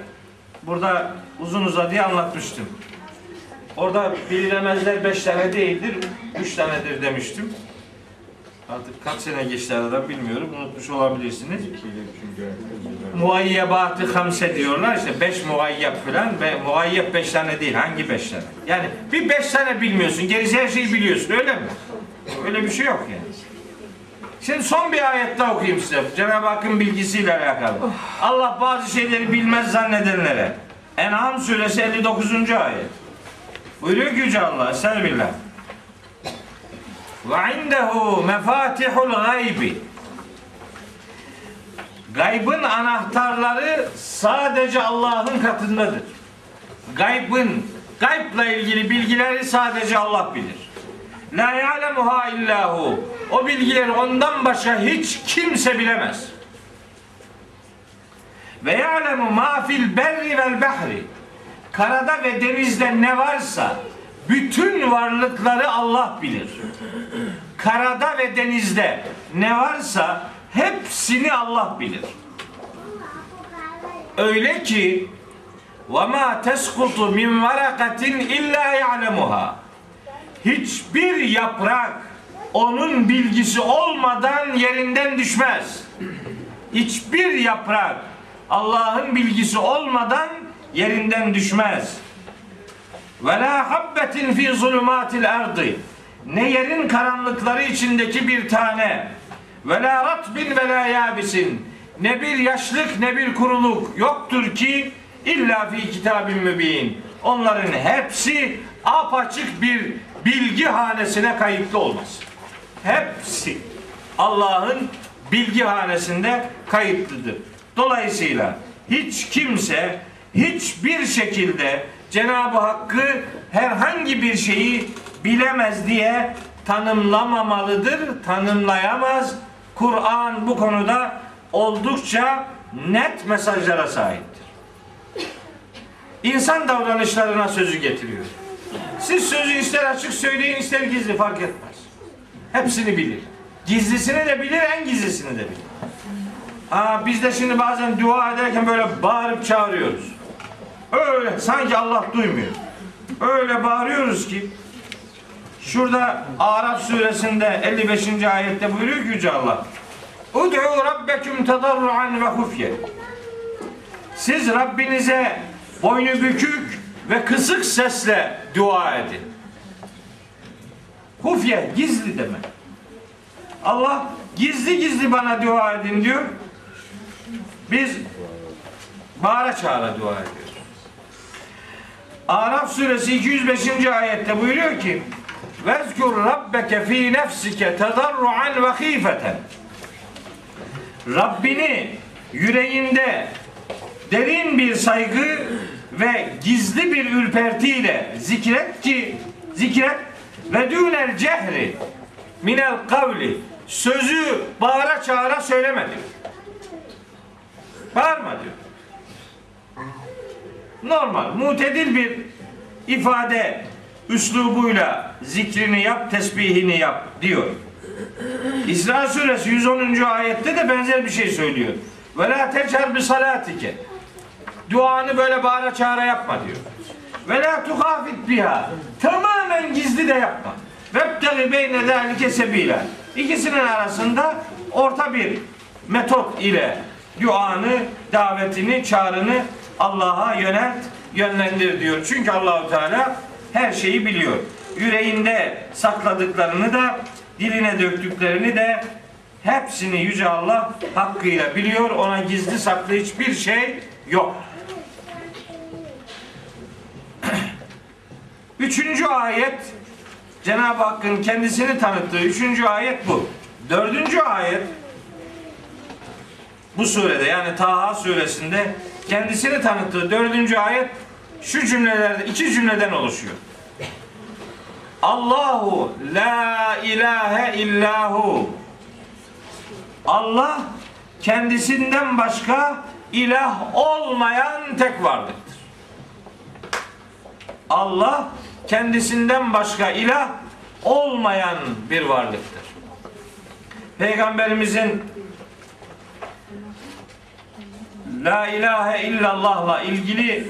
burada uzun uzadıya anlatmıştım. Orada bilinemezler beş tane değildir, üç tanedir demiştim. Artık kaç sene geçti aradan bilmiyorum, unutmuş olabilirsiniz. Muayyebatı hamse diyorlar işte beş muayyep falan ve muayyep beş tane değil hangi beş tane? Yani bir beş tane bilmiyorsun gerisi her şeyi biliyorsun öyle mi? Öyle bir şey yok yani. Şimdi son bir ayette okuyayım size. Cenab-ı Hakk'ın bilgisiyle alakalı. Allah bazı şeyleri bilmez zannedenlere. En'am suresi 59. ayet. Buyuruyor ki Yüce Allah. Estağfirullah. Ve indehu mefatihul gaybi. Gaybın anahtarları sadece Allah'ın katındadır. Gaybın, gaybla ilgili bilgileri sadece Allah bilir. La ya'lemuha illahu. O bilgileri ondan başka hiç kimse bilemez. Ve ya'lemu ma fil berri vel bahri. Karada ve denizde ne varsa bütün varlıkları Allah bilir. Karada ve denizde ne varsa hepsini Allah bilir. Öyle ki ma teskutu min varakatin illa ya'lemuha. Hiçbir yaprak onun bilgisi olmadan yerinden düşmez. Hiçbir yaprak Allah'ın bilgisi olmadan yerinden düşmez. Ve la habbetin fi zulumatil ardı. Ne yerin karanlıkları içindeki bir tane. Ve la ratbin ve la yabisin. Ne bir yaşlık ne bir kuruluk yoktur ki illa fi kitabin mübin. Onların hepsi apaçık bir bilgi hanesine kayıtlı olmaz. Hepsi Allah'ın bilgi hanesinde kayıtlıdır. Dolayısıyla hiç kimse hiçbir şekilde Cenab-ı Hakk'ı herhangi bir şeyi bilemez diye tanımlamamalıdır, tanımlayamaz. Kur'an bu konuda oldukça net mesajlara sahiptir. İnsan davranışlarına sözü getiriyor. Siz sözü ister açık söyleyin ister gizli fark etmez. Hepsini bilir. Gizlisini de bilir, en gizlisini de bilir. Aa, biz de şimdi bazen dua ederken böyle bağırıp çağırıyoruz. Öyle sanki Allah duymuyor. Öyle bağırıyoruz ki şurada Araf suresinde 55. ayette buyuruyor ki Yüce Allah. Ud'u rabbeküm tadarruan ve hufye. Siz Rabbinize boynu bükük ve kısık sesle dua edin. Hufye gizli demek. Allah gizli gizli bana dua edin diyor. Biz bağıra çağıra dua ediyoruz. Araf suresi 205. ayette buyuruyor ki Vezkur rabbeke fi nefsike tedarruan ve hifeten Rabbini yüreğinde derin bir saygı ve gizli bir ürpertiyle zikret ki zikret ve dünel cehri minel kavli sözü bağıra çağıra söyleme diyor. Bağırma diyor. Normal, mutedil bir ifade üslubuyla zikrini yap, tesbihini yap diyor. İsra suresi 110. ayette de benzer bir şey söylüyor. Ve la tecer bi salatike. Duanı böyle bağıra çağıra yapma diyor. Ve la tuhafit biha. Tamamen gizli de yapma. Vebtegi beyne zâlike sebîlâ. İkisinin arasında orta bir metot ile duanı, davetini, çağrını Allah'a yönelt, yönlendir diyor. Çünkü Allahu Teala her şeyi biliyor. Yüreğinde sakladıklarını da, diline döktüklerini de hepsini Yüce Allah hakkıyla biliyor. Ona gizli saklı hiçbir şey yok. Üçüncü ayet Cenab-ı Hakk'ın kendisini tanıttığı üçüncü ayet bu. Dördüncü ayet bu surede yani Taha suresinde kendisini tanıttığı dördüncü ayet şu cümlelerde iki cümleden oluşuyor. Allahu la ilahe illahu Allah kendisinden başka ilah olmayan tek varlıktır. Allah kendisinden başka ilah olmayan bir varlıktır. Peygamberimizin La ilahe illallah'la ilgili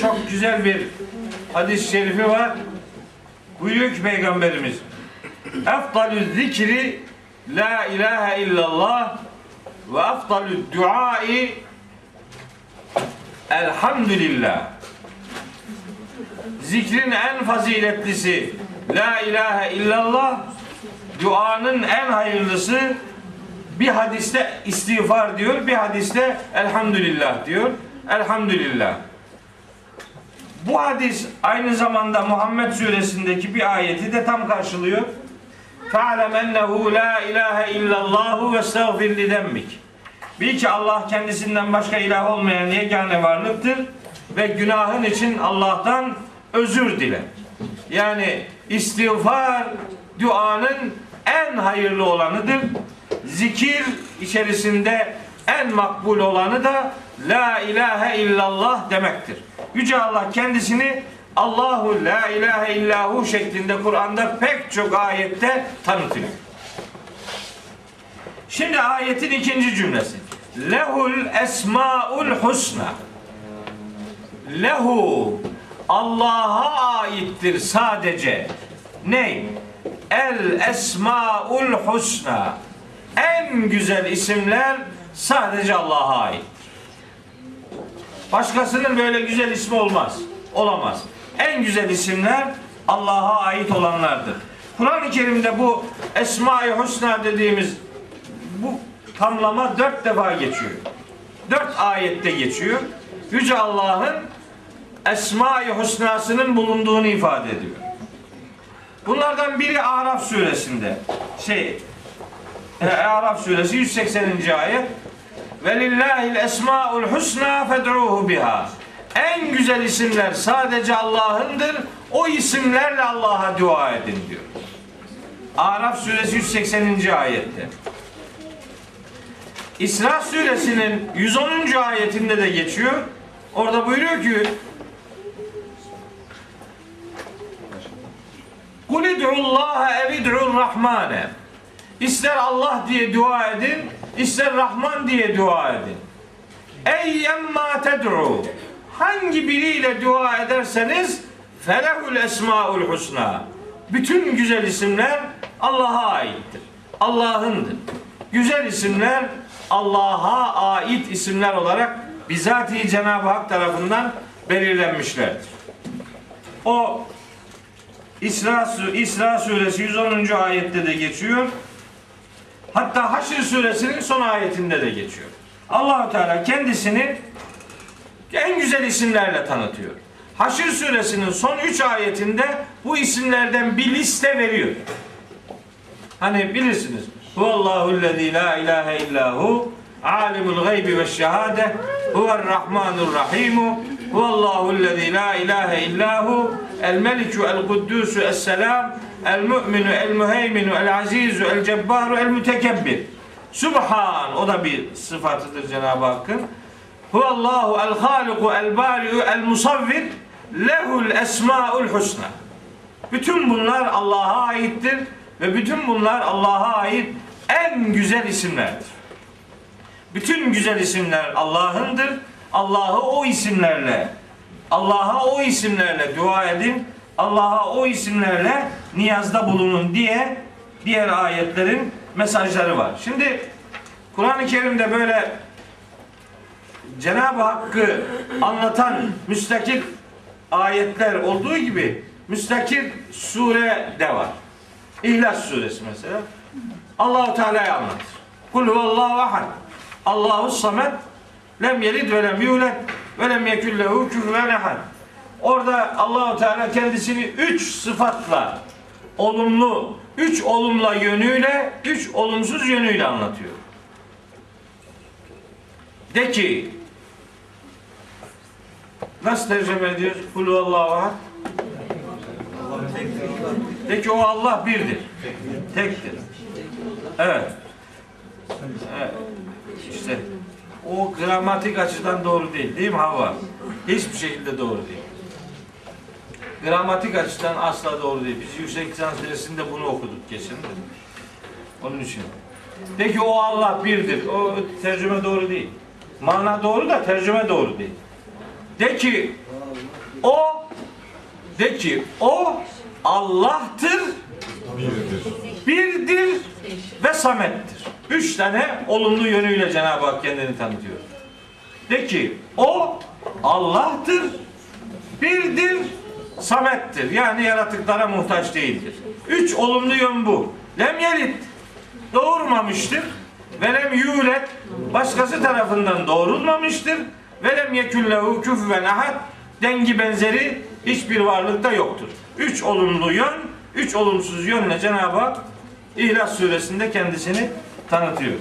çok güzel bir hadis-i şerifi var. Buyuruyor ki Peygamberimiz Efdalü zikri La ilahe illallah ve efdalü duai Elhamdülillah Zikrin en faziletlisi La ilahe illallah Duanın en hayırlısı bir hadiste istiğfar diyor, bir hadiste elhamdülillah diyor. Elhamdülillah. Bu hadis aynı zamanda Muhammed suresindeki bir ayeti de tam karşılıyor. Ennehu la ilahe illallahu ve estağfir li dembik. Bil ki Allah kendisinden başka ilah olmayan yegane varlıktır ve günahın için Allah'tan özür dile. Yani istiğfar duanın en hayırlı olanıdır. Zikir içerisinde en makbul olanı da La ilahe illallah demektir. Yüce Allah kendisini Allahu la ilahe illahu şeklinde Kur'an'da pek çok ayette tanıtıyor. Şimdi ayetin ikinci cümlesi. Lehul esmaul husna. Lehu Allah'a aittir sadece. Ne? El esmaul husna. En güzel isimler sadece Allah'a aittir. Başkasının böyle güzel ismi olmaz. Olamaz. En güzel isimler Allah'a ait olanlardır. Kur'an-ı Kerim'de bu Esma-i Husna dediğimiz bu tamlama dört defa geçiyor. Dört ayette geçiyor. Yüce Allah'ın Esma-i Husna'sının bulunduğunu ifade ediyor. Bunlardan biri Araf suresinde. Şey, Araf suresi 180. ayet. Ve lillahil esmaul husna fed'uhu biha. En güzel isimler sadece Allah'ındır. O isimlerle Allah'a dua edin diyor. Araf suresi 180. ayette. İsra suresinin 110. ayetinde de geçiyor. Orada buyuruyor ki Kul id'ullaha ev id'ur rahmane. İster Allah diye dua edin, ister Rahman diye dua edin. Eyyemma ted'u. Hangi biriyle dua ederseniz felehul esmaul husna. Bütün güzel isimler Allah'a aittir. Allah'ındır. Güzel isimler Allah'a ait isimler olarak bizatihi Cenab-ı Hak tarafından belirlenmişlerdir. O İsra, İsra suresi 110. ayette de geçiyor. Hatta Haşr suresinin son ayetinde de geçiyor. Allahu Teala kendisini en güzel isimlerle tanıtıyor. Haşr suresinin son 3 ayetinde bu isimlerden bir liste veriyor. Hani bilirsiniz. Huvallahu lezî la ilahe illahu alimul gaybi ve şehade huvel rahmanur rahimu huvallahu lezî la ilahe illahu el meliku el kuddusu es selam el mu'minu el muheyminu el azizu el cebbaru el mütekebbir Subhan o da bir sıfatıdır Cenab-ı Hakk'ın. Huvallahu el haliku el bari'u el musavvir lehul esmaul husna. Bütün bunlar Allah'a aittir ve bütün bunlar Allah'a ait en güzel isimlerdir. Bütün güzel isimler Allah'ındır. Allah'ı o isimlerle Allah'a o isimlerle dua edin. Allah'a o isimlerle niyazda bulunun diye diğer ayetlerin mesajları var. Şimdi Kur'an-ı Kerim'de böyle Cenab-ı Hakk'ı anlatan müstakil ayetler olduğu gibi müstakil sure de var. İhlas suresi mesela. Allahu Teala'yı anlatır. Kul huvallahu ahad. Allahu samet. Lem yelid ve lem yulad ve lem yekun lehu küfüven ehad. Orada Allahu Teala kendisini üç sıfatla olumlu, üç olumla yönüyle, üç olumsuz yönüyle anlatıyor. De ki Nasıl tercüme ediyoruz? Kul huvallahu ahad. De ki o Allah birdir. Tektir. Evet. evet. İşte o gramatik açıdan doğru değil. Değil mi Hava? Hiçbir şekilde doğru değil. Gramatik açıdan asla doğru değil. Biz yüksek lisans dersinde bunu okuduk de. Onun için. De ki o Allah birdir. O tercüme doğru değil. Mana doğru da tercüme doğru değil. De ki o de ki o Allah'tır, birdir ve samettir. Üç tane olumlu yönüyle Cenab-ı Hak kendini tanıtıyor. De ki o Allah'tır, birdir, samettir. Yani yaratıklara muhtaç değildir. Üç olumlu yön bu. Lem yelit, doğurmamıştır. Ve lem yulet, başkası tarafından doğrulmamıştır. Ve lem yeküllehu küfüven ahad, dengi benzeri hiçbir varlıkta yoktur. Üç olumlu yön, üç olumsuz yönle Cenab-ı Hak İhlas suresinde kendisini tanıtıyor.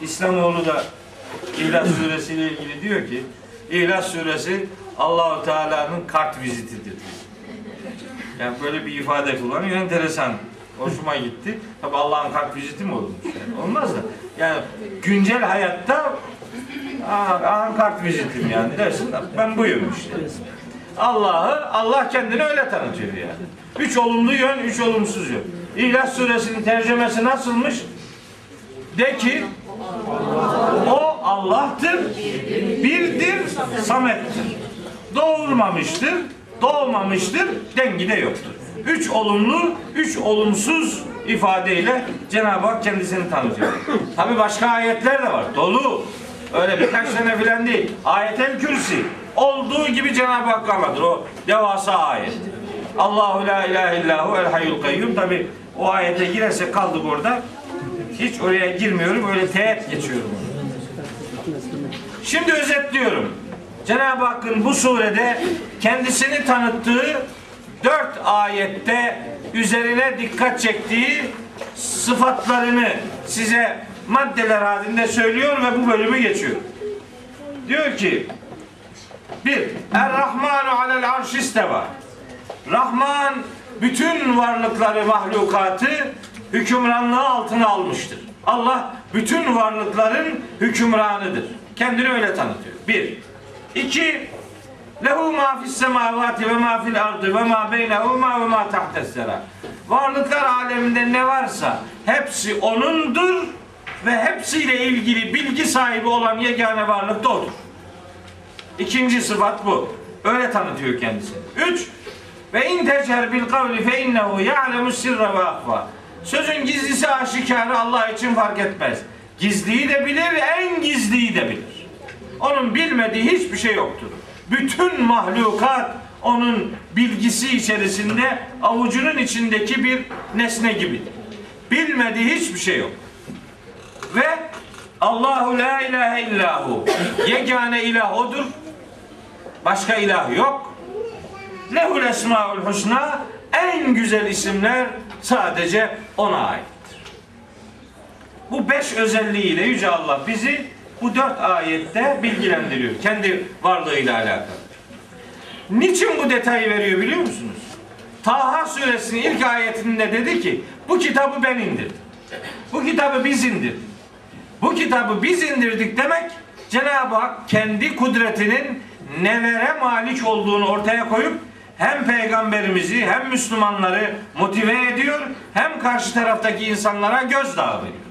İslamoğlu da İhlas suresi ile ilgili diyor ki İhlas suresi Allahu Teala'nın kart vizitidir. Yani böyle bir ifade kullanıyor. Enteresan. Hoşuma gitti. Tabi Allah'ın kart viziti mi olmuş? Yani olmaz da. Yani güncel hayatta Aa, kart vizitim yani dersin. Ben buyum işte. Allah'ı Allah kendini öyle tanıtıyor yani. Üç olumlu yön, üç olumsuz yön. İhlas suresinin tercümesi nasılmış? De ki o Allah'tır, birdir, samettir. Doğurmamıştır, doğmamıştır, dengi de yoktur. Üç olumlu, üç olumsuz ifadeyle Cenab-ı Hak kendisini tanıtıyor. Tabi başka ayetler de var. Dolu. Öyle birkaç tane filan değil. Ayetel Kürsi. Olduğu gibi Cenab-ı Hak anlatır. O devasa ayet. Allahu la ilahe illahu el hayyul kayyum. Tabi o ayete girersek kaldık orada. Hiç oraya girmiyorum. Öyle teğet geçiyorum. Şimdi özetliyorum. Cenab-ı Hakk'ın bu surede kendisini tanıttığı dört ayette üzerine dikkat çektiği sıfatlarını size maddeler halinde söylüyor ve bu bölümü geçiyor. Diyor ki bir, Er-Rahmanu alel arşisteva. Rahman bütün varlıkları, mahlukatı hükümranlığı altına almıştır. Allah bütün varlıkların hükümranıdır. Kendini öyle tanıtıyor. Bir. İki. Lehu ma fis semavati ve ma fil ardı ve ma beynehuma ve ma tahtes. Varlıklar aleminde ne varsa hepsi onundur ve hepsiyle ilgili bilgi sahibi olan yegane varlık da odur. İkinci sıfat bu. Öyle tanıtıyor kendisini. Üç. Ve in tecer bil kavli fe innehu ya'lemu sirre ve ahfa. Sözün gizlisi aşikarı Allah için fark etmez. Gizliyi de bilir, en gizliyi de bilir. Onun bilmediği hiçbir şey yoktur. Bütün mahlukat onun bilgisi içerisinde avucunun içindeki bir nesne gibidir. Bilmediği hiçbir şey yok. Ve Allahu la ilahe illahu. Yegane ilah odur. Başka ilah yok. Lehul esmaul husna. En güzel isimler sadece ona aittir. Bu beş özelliğiyle Yüce Allah bizi bu dört ayette bilgilendiriyor. Kendi varlığıyla alakalı. Niçin bu detayı veriyor biliyor musunuz? Taha suresinin ilk ayetinde dedi ki bu kitabı ben indirdim. Bu kitabı biz indirdik. Bu kitabı biz indirdik demek Cenab-ı Hak kendi kudretinin nelere malik olduğunu ortaya koyup hem peygamberimizi hem Müslümanları motive ediyor hem karşı taraftaki insanlara gözdağı veriyor.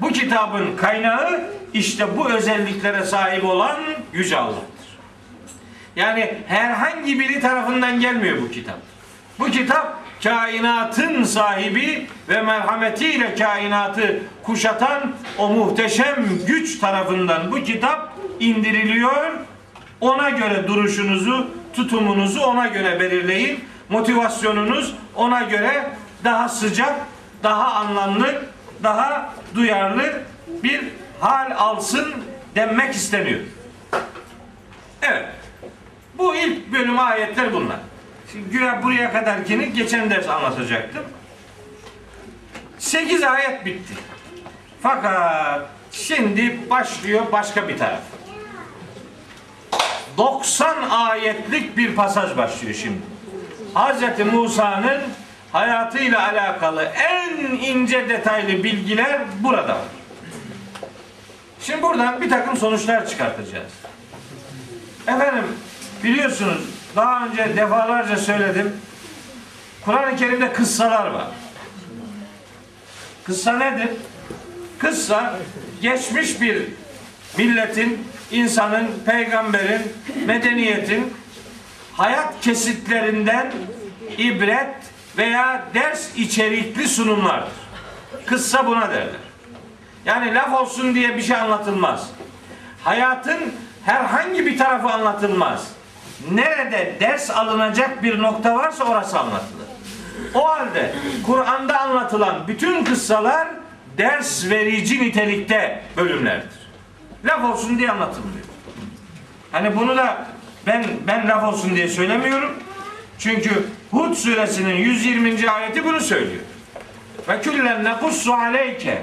Bu kitabın kaynağı işte bu özelliklere sahip olan Yüce Allah'tır. Yani herhangi biri tarafından gelmiyor bu kitap. Bu kitap kainatın sahibi ve merhametiyle kainatı kuşatan o muhteşem güç tarafından bu kitap indiriliyor. Ona göre duruşunuzu, tutumunuzu ona göre belirleyin. Motivasyonunuz ona göre daha sıcak, daha anlamlı, daha duyarlı bir hal alsın denmek isteniyor. Evet. Bu ilk bölüm ayetler bunlar. Şimdi güya buraya kadarkini geçen ders anlatacaktım. 8 ayet bitti. Fakat şimdi başlıyor başka bir taraf. 90 ayetlik bir pasaj başlıyor şimdi. Hz. Musa'nın hayatıyla alakalı en ince detaylı bilgiler burada. Şimdi buradan bir takım sonuçlar çıkartacağız. Efendim biliyorsunuz daha önce defalarca söyledim. Kur'an-ı Kerim'de kıssalar var. Kıssa nedir? Kıssa geçmiş bir milletin, insanın, peygamberin, medeniyetin hayat kesitlerinden ibret veya ders içerikli sunumlardır. Kıssa buna derler. Yani laf olsun diye bir şey anlatılmaz. Hayatın herhangi bir tarafı anlatılmaz. Nerede ders alınacak bir nokta varsa orası anlatılır. O halde Kur'an'da anlatılan bütün kıssalar ders verici nitelikte bölümlerdir. Laf olsun diye anlatılmıyor. Hani bunu da ben ben laf olsun diye söylemiyorum. Çünkü Hud suresinin 120. ayeti bunu söylüyor. Ve küllen nekussu aleyke.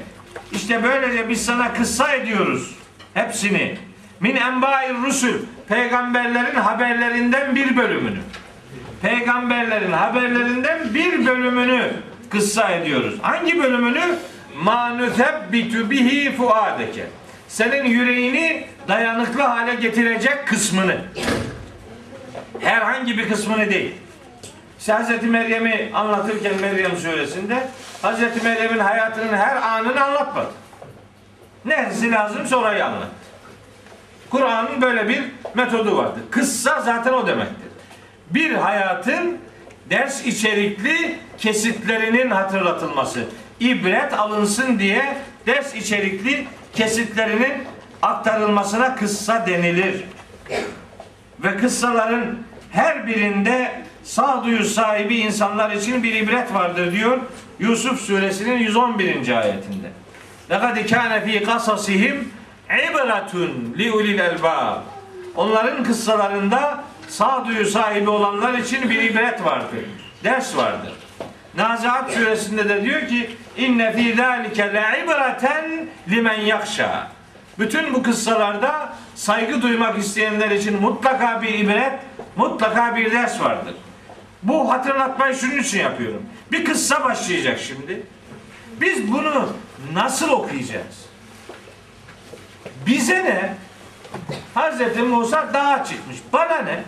İşte böylece biz sana kıssa ediyoruz. Hepsini. Min enba'ir rusul. Peygamberlerin haberlerinden bir bölümünü. Peygamberlerin haberlerinden bir bölümünü kıssa ediyoruz. Hangi bölümünü? Ma nuthabbitu bihi fuadeke. Senin yüreğini dayanıklı hale getirecek kısmını. Herhangi bir kısmını değil. İşte Hz. Meryem'i anlatırken Meryem suresinde Hz. Meryem'in hayatının her anını anlatmadı. Neresi lazımsa orayı anlat. Kur'an'ın böyle bir metodu vardır. Kıssa zaten o demektir. Bir hayatın ders içerikli kesitlerinin hatırlatılması. İbret alınsın diye ders içerikli kesitlerinin aktarılmasına kıssa denilir. Ve kıssaların her birinde sağduyu sahibi insanlar için bir ibret vardır diyor Yusuf suresinin 111. ayetinde. لَقَدْ كَانَ ف۪ي قَصَصِهِمْ عِبْرَةٌ لِعُلِي الْاَلْبَابِ Onların kıssalarında sağduyu sahibi olanlar için bir ibret vardır. Ders vardır. Nazihat suresinde de diyor ki inne fî zâlike le'ibreten limen yakşa. Bütün bu kıssalarda saygı duymak isteyenler için mutlaka bir ibret, mutlaka bir ders vardır. Bu hatırlatmayı şunun için yapıyorum. Bir kıssa başlayacak şimdi. Biz bunu nasıl okuyacağız? Bize ne? Hazreti Musa dağa çıkmış. Bana ne?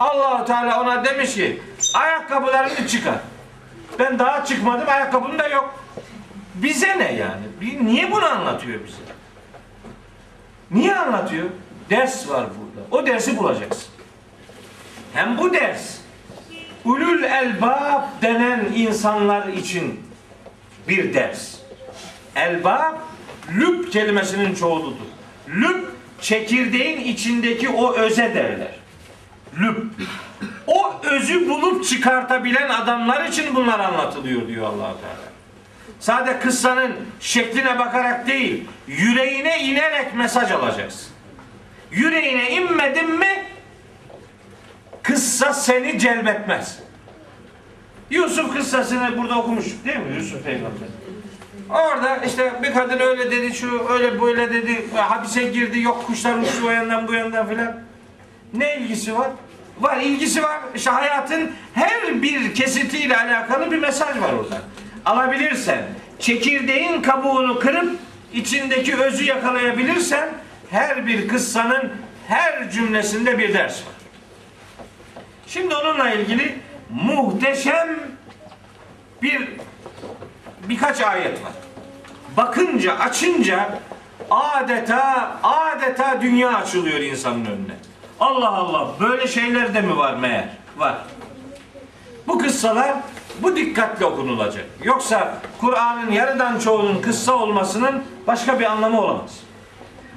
Allahu Teala ona demiş ki ayakkabılarını çıkar. Ben dağa çıkmadım ayakkabım da yok. Bize ne yani? Niye bunu anlatıyor bize? Niye anlatıyor? Ders var burada. O dersi bulacaksın. Hem bu ders ulul elbab denen insanlar için bir ders. Elbab lüb kelimesinin çoğuludur. Lüb çekirdeğin içindeki o öze derler. Lüb. O özü bulup çıkartabilen adamlar için bunlar anlatılıyor diyor allah Teala. Sade kıssanın şekline bakarak değil, yüreğine inerek mesaj alacaksın. Yüreğine inmedin mi kıssa seni celbetmez. Yusuf kıssasını burada okumuştuk değil mi Yusuf peygamber? Orada işte bir kadın öyle dedi, şu öyle böyle dedi, hapise girdi, yok kuşlar uçtu o yandan bu yandan filan. Ne ilgisi var? Var, ilgisi var. İşte hayatın her bir kesitiyle alakalı bir mesaj var orada. Alabilirsen, çekirdeğin kabuğunu kırıp içindeki özü yakalayabilirsen her bir kıssanın her cümlesinde bir ders var. Şimdi onunla ilgili muhteşem bir birkaç ayet var. Bakınca, açınca adeta adeta dünya açılıyor insanın önüne. Allah Allah böyle şeyler de mi var meğer? Var. Bu kıssalar bu dikkatle okunulacak. Yoksa Kur'an'ın yarıdan çoğunun kıssa olmasının başka bir anlamı olamaz.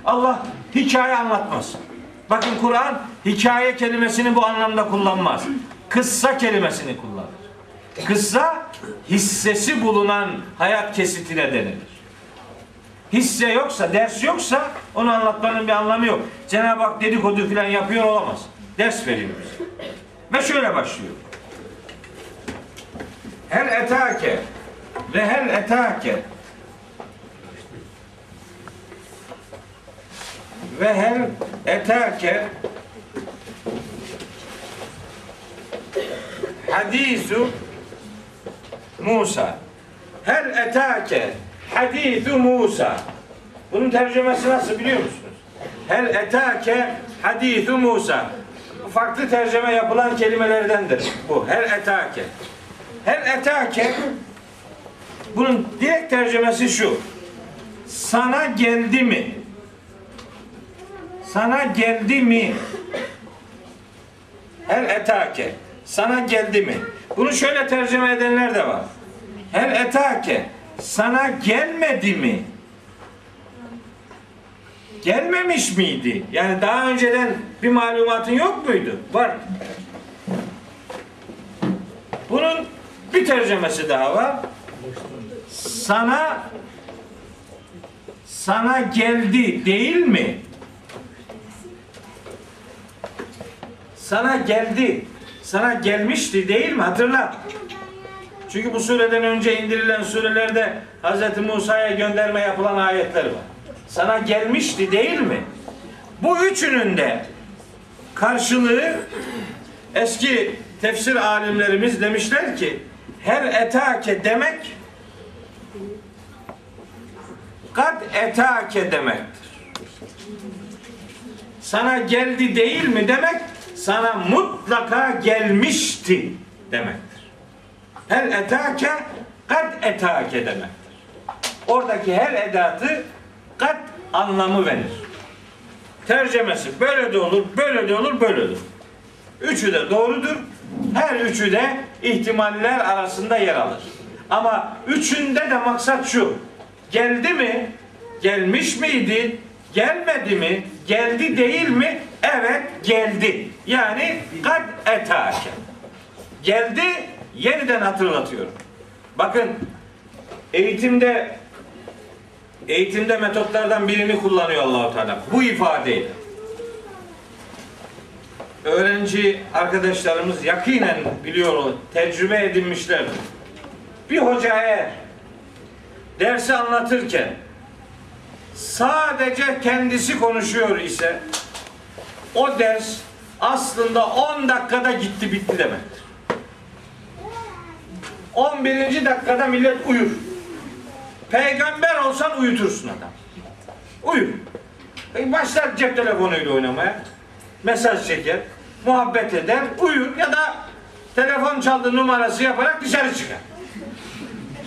Allah hikaye anlatmaz. Bakın Kur'an hikaye kelimesini bu anlamda kullanmaz. Kıssa kelimesini kullanır. Kıssa hissesi bulunan hayat kesitine denilir. Hisse yoksa, ders yoksa onu anlatmanın bir anlamı yok. Cenab-ı Hak dedikodu falan yapıyor olamaz. Ders veriyor bize. Ve şöyle başlıyor. Hel etake ve hel etake ve hel etake hadisu Musa. Hel etake hadisu Musa. Bunun tercümesi nasıl biliyor musunuz? Hel etake hadisu Musa. Farklı tercüme yapılan kelimelerdendir bu. Hel etake. Hel etake bunun direkt tercümesi şu. Sana geldi mi? sana geldi mi? Hel etake. Sana geldi mi? Bunu şöyle tercüme edenler de var. Hel etake. Sana gelmedi mi? Gelmemiş miydi? Yani daha önceden bir malumatın yok muydu? Var. Bunun bir tercümesi daha var. Sana sana geldi değil mi? Sana geldi. Sana gelmişti değil mi? Hatırla. Çünkü bu sureden önce indirilen surelerde Hz. Musa'ya gönderme yapılan ayetler var. Sana gelmişti değil mi? Bu üçünün de karşılığı eski tefsir alimlerimiz demişler ki her etake demek kad etake demektir. Sana geldi değil mi demek sana mutlaka gelmişti demektir. Her etake kad etake demektir. Oradaki her edatı kad anlamı verir. Tercemesi böyle de olur, böyle de olur, böyle de olur. Üçü de doğrudur. Her üçü de ihtimaller arasında yer alır. Ama üçünde de maksat şu. Geldi mi? Gelmiş miydi? Gelmedi mi? Geldi değil mi? Evet geldi. Yani kad etake. Geldi yeniden hatırlatıyorum. Bakın eğitimde eğitimde metotlardan birini kullanıyor Allahu Teala. Bu ifadeyle öğrenci arkadaşlarımız yakinen biliyor tecrübe edinmişlerdir. Bir hoca eğer dersi anlatırken sadece kendisi konuşuyor ise o ders aslında 10 dakikada gitti bitti demektir. 11. dakikada millet uyur. Peygamber olsan uyutursun adam. Uyur. E, Başlar cep telefonuyla oynamaya mesaj çeker, muhabbet eder, uyur ya da telefon çaldı numarası yaparak dışarı çıkar.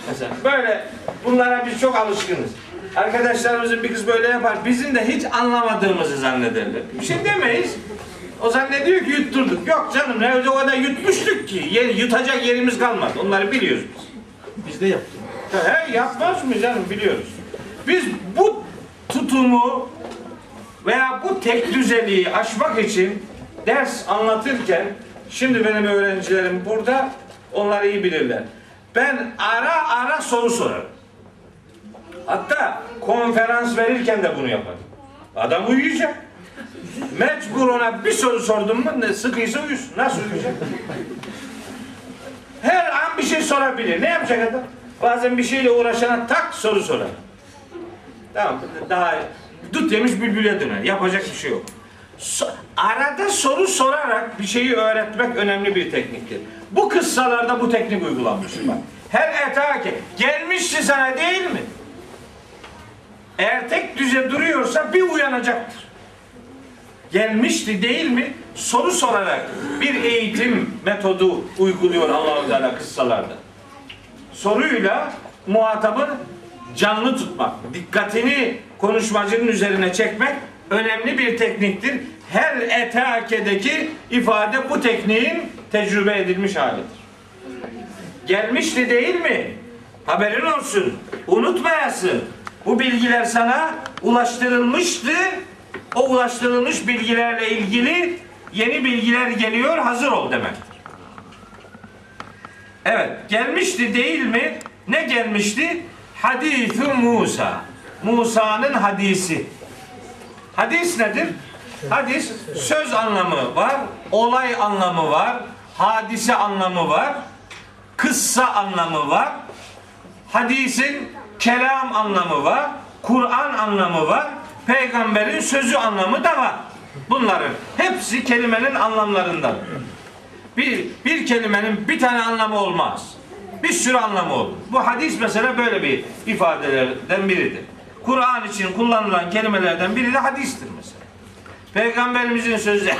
Mesela böyle bunlara biz çok alışkınız. Arkadaşlarımızın bir kız böyle yapar. Bizim de hiç anlamadığımızı zannederler. Bir şey demeyiz. O zannediyor ki yutturduk. Yok canım ne o kadar yutmuştuk ki. Yer, yutacak yerimiz kalmadı. Onları biliyoruz biz.
Biz de yaptık.
He, yapmaz mı canım biliyoruz. Biz bu tutumu veya bu tek düzeliği aşmak için ders anlatırken şimdi benim öğrencilerim burada onlar iyi bilirler. Ben ara ara soru sorarım. Hatta konferans verirken de bunu yaparım. Adam uyuyacak. Mecbur ona bir soru sordum mu ne sıkıysa uyusun. Nasıl uyuyacak? Her an bir şey sorabilir. Ne yapacak adam? Bazen bir şeyle uğraşana tak soru sorar. Tamam daha dut yemiş bülbüle döner. Yapacak bir şey yok. So- arada soru sorarak bir şeyi öğretmek önemli bir tekniktir. Bu kıssalarda bu teknik uygulanmış. Bak. Her etake gelmişti sana değil mi? Eğer tek düze duruyorsa bir uyanacaktır. Gelmişti değil mi? Soru sorarak bir eğitim metodu uyguluyor Allah-u Teala kıssalarda soruyla muhatabı canlı tutmak, dikkatini konuşmacının üzerine çekmek önemli bir tekniktir. Her etakedeki ifade bu tekniğin tecrübe edilmiş halidir. Gelmişti değil mi? Haberin olsun. Unutmayasın. Bu bilgiler sana ulaştırılmıştı. O ulaştırılmış bilgilerle ilgili yeni bilgiler geliyor. Hazır ol demektir. Evet, gelmişti değil mi? Ne gelmişti? Hadisü Musa. Musa'nın hadisi. Hadis nedir? Hadis söz anlamı var, olay anlamı var, hadise anlamı var, kıssa anlamı var. Hadisin kelam anlamı var, Kur'an anlamı var, peygamberin sözü anlamı da var. Bunların hepsi kelimenin anlamlarından. Bir, bir kelimenin bir tane anlamı olmaz. Bir sürü anlamı olur. Bu hadis mesela böyle bir ifadelerden biridir. Kur'an için kullanılan kelimelerden biri de hadistir mesela. Peygamberimizin sözü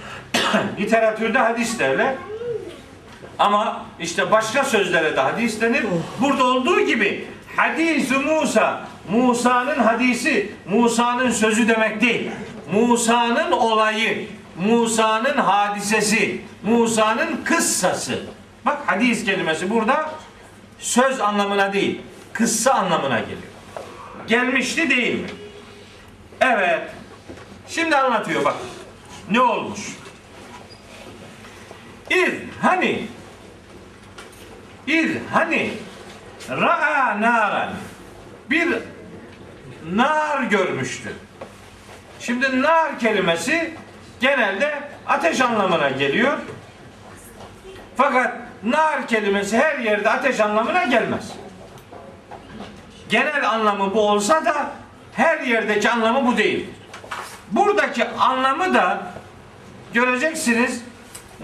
literatürde hadis derler. Ama işte başka sözlere de hadis denir. Burada olduğu gibi hadis Musa, Musa'nın hadisi, Musa'nın sözü demek değil. Musa'nın olayı, Musa'nın hadisesi, Musa'nın kıssası. Bak hadis kelimesi burada söz anlamına değil, kıssa anlamına geliyor. Gelmişti değil mi? Evet. Şimdi anlatıyor bak. Ne olmuş? İz hani İz hani ra'a naran bir nar görmüştü. Şimdi nar kelimesi genelde ateş anlamına geliyor. Fakat nar kelimesi her yerde ateş anlamına gelmez. Genel anlamı bu olsa da her yerdeki anlamı bu değildir. Buradaki anlamı da göreceksiniz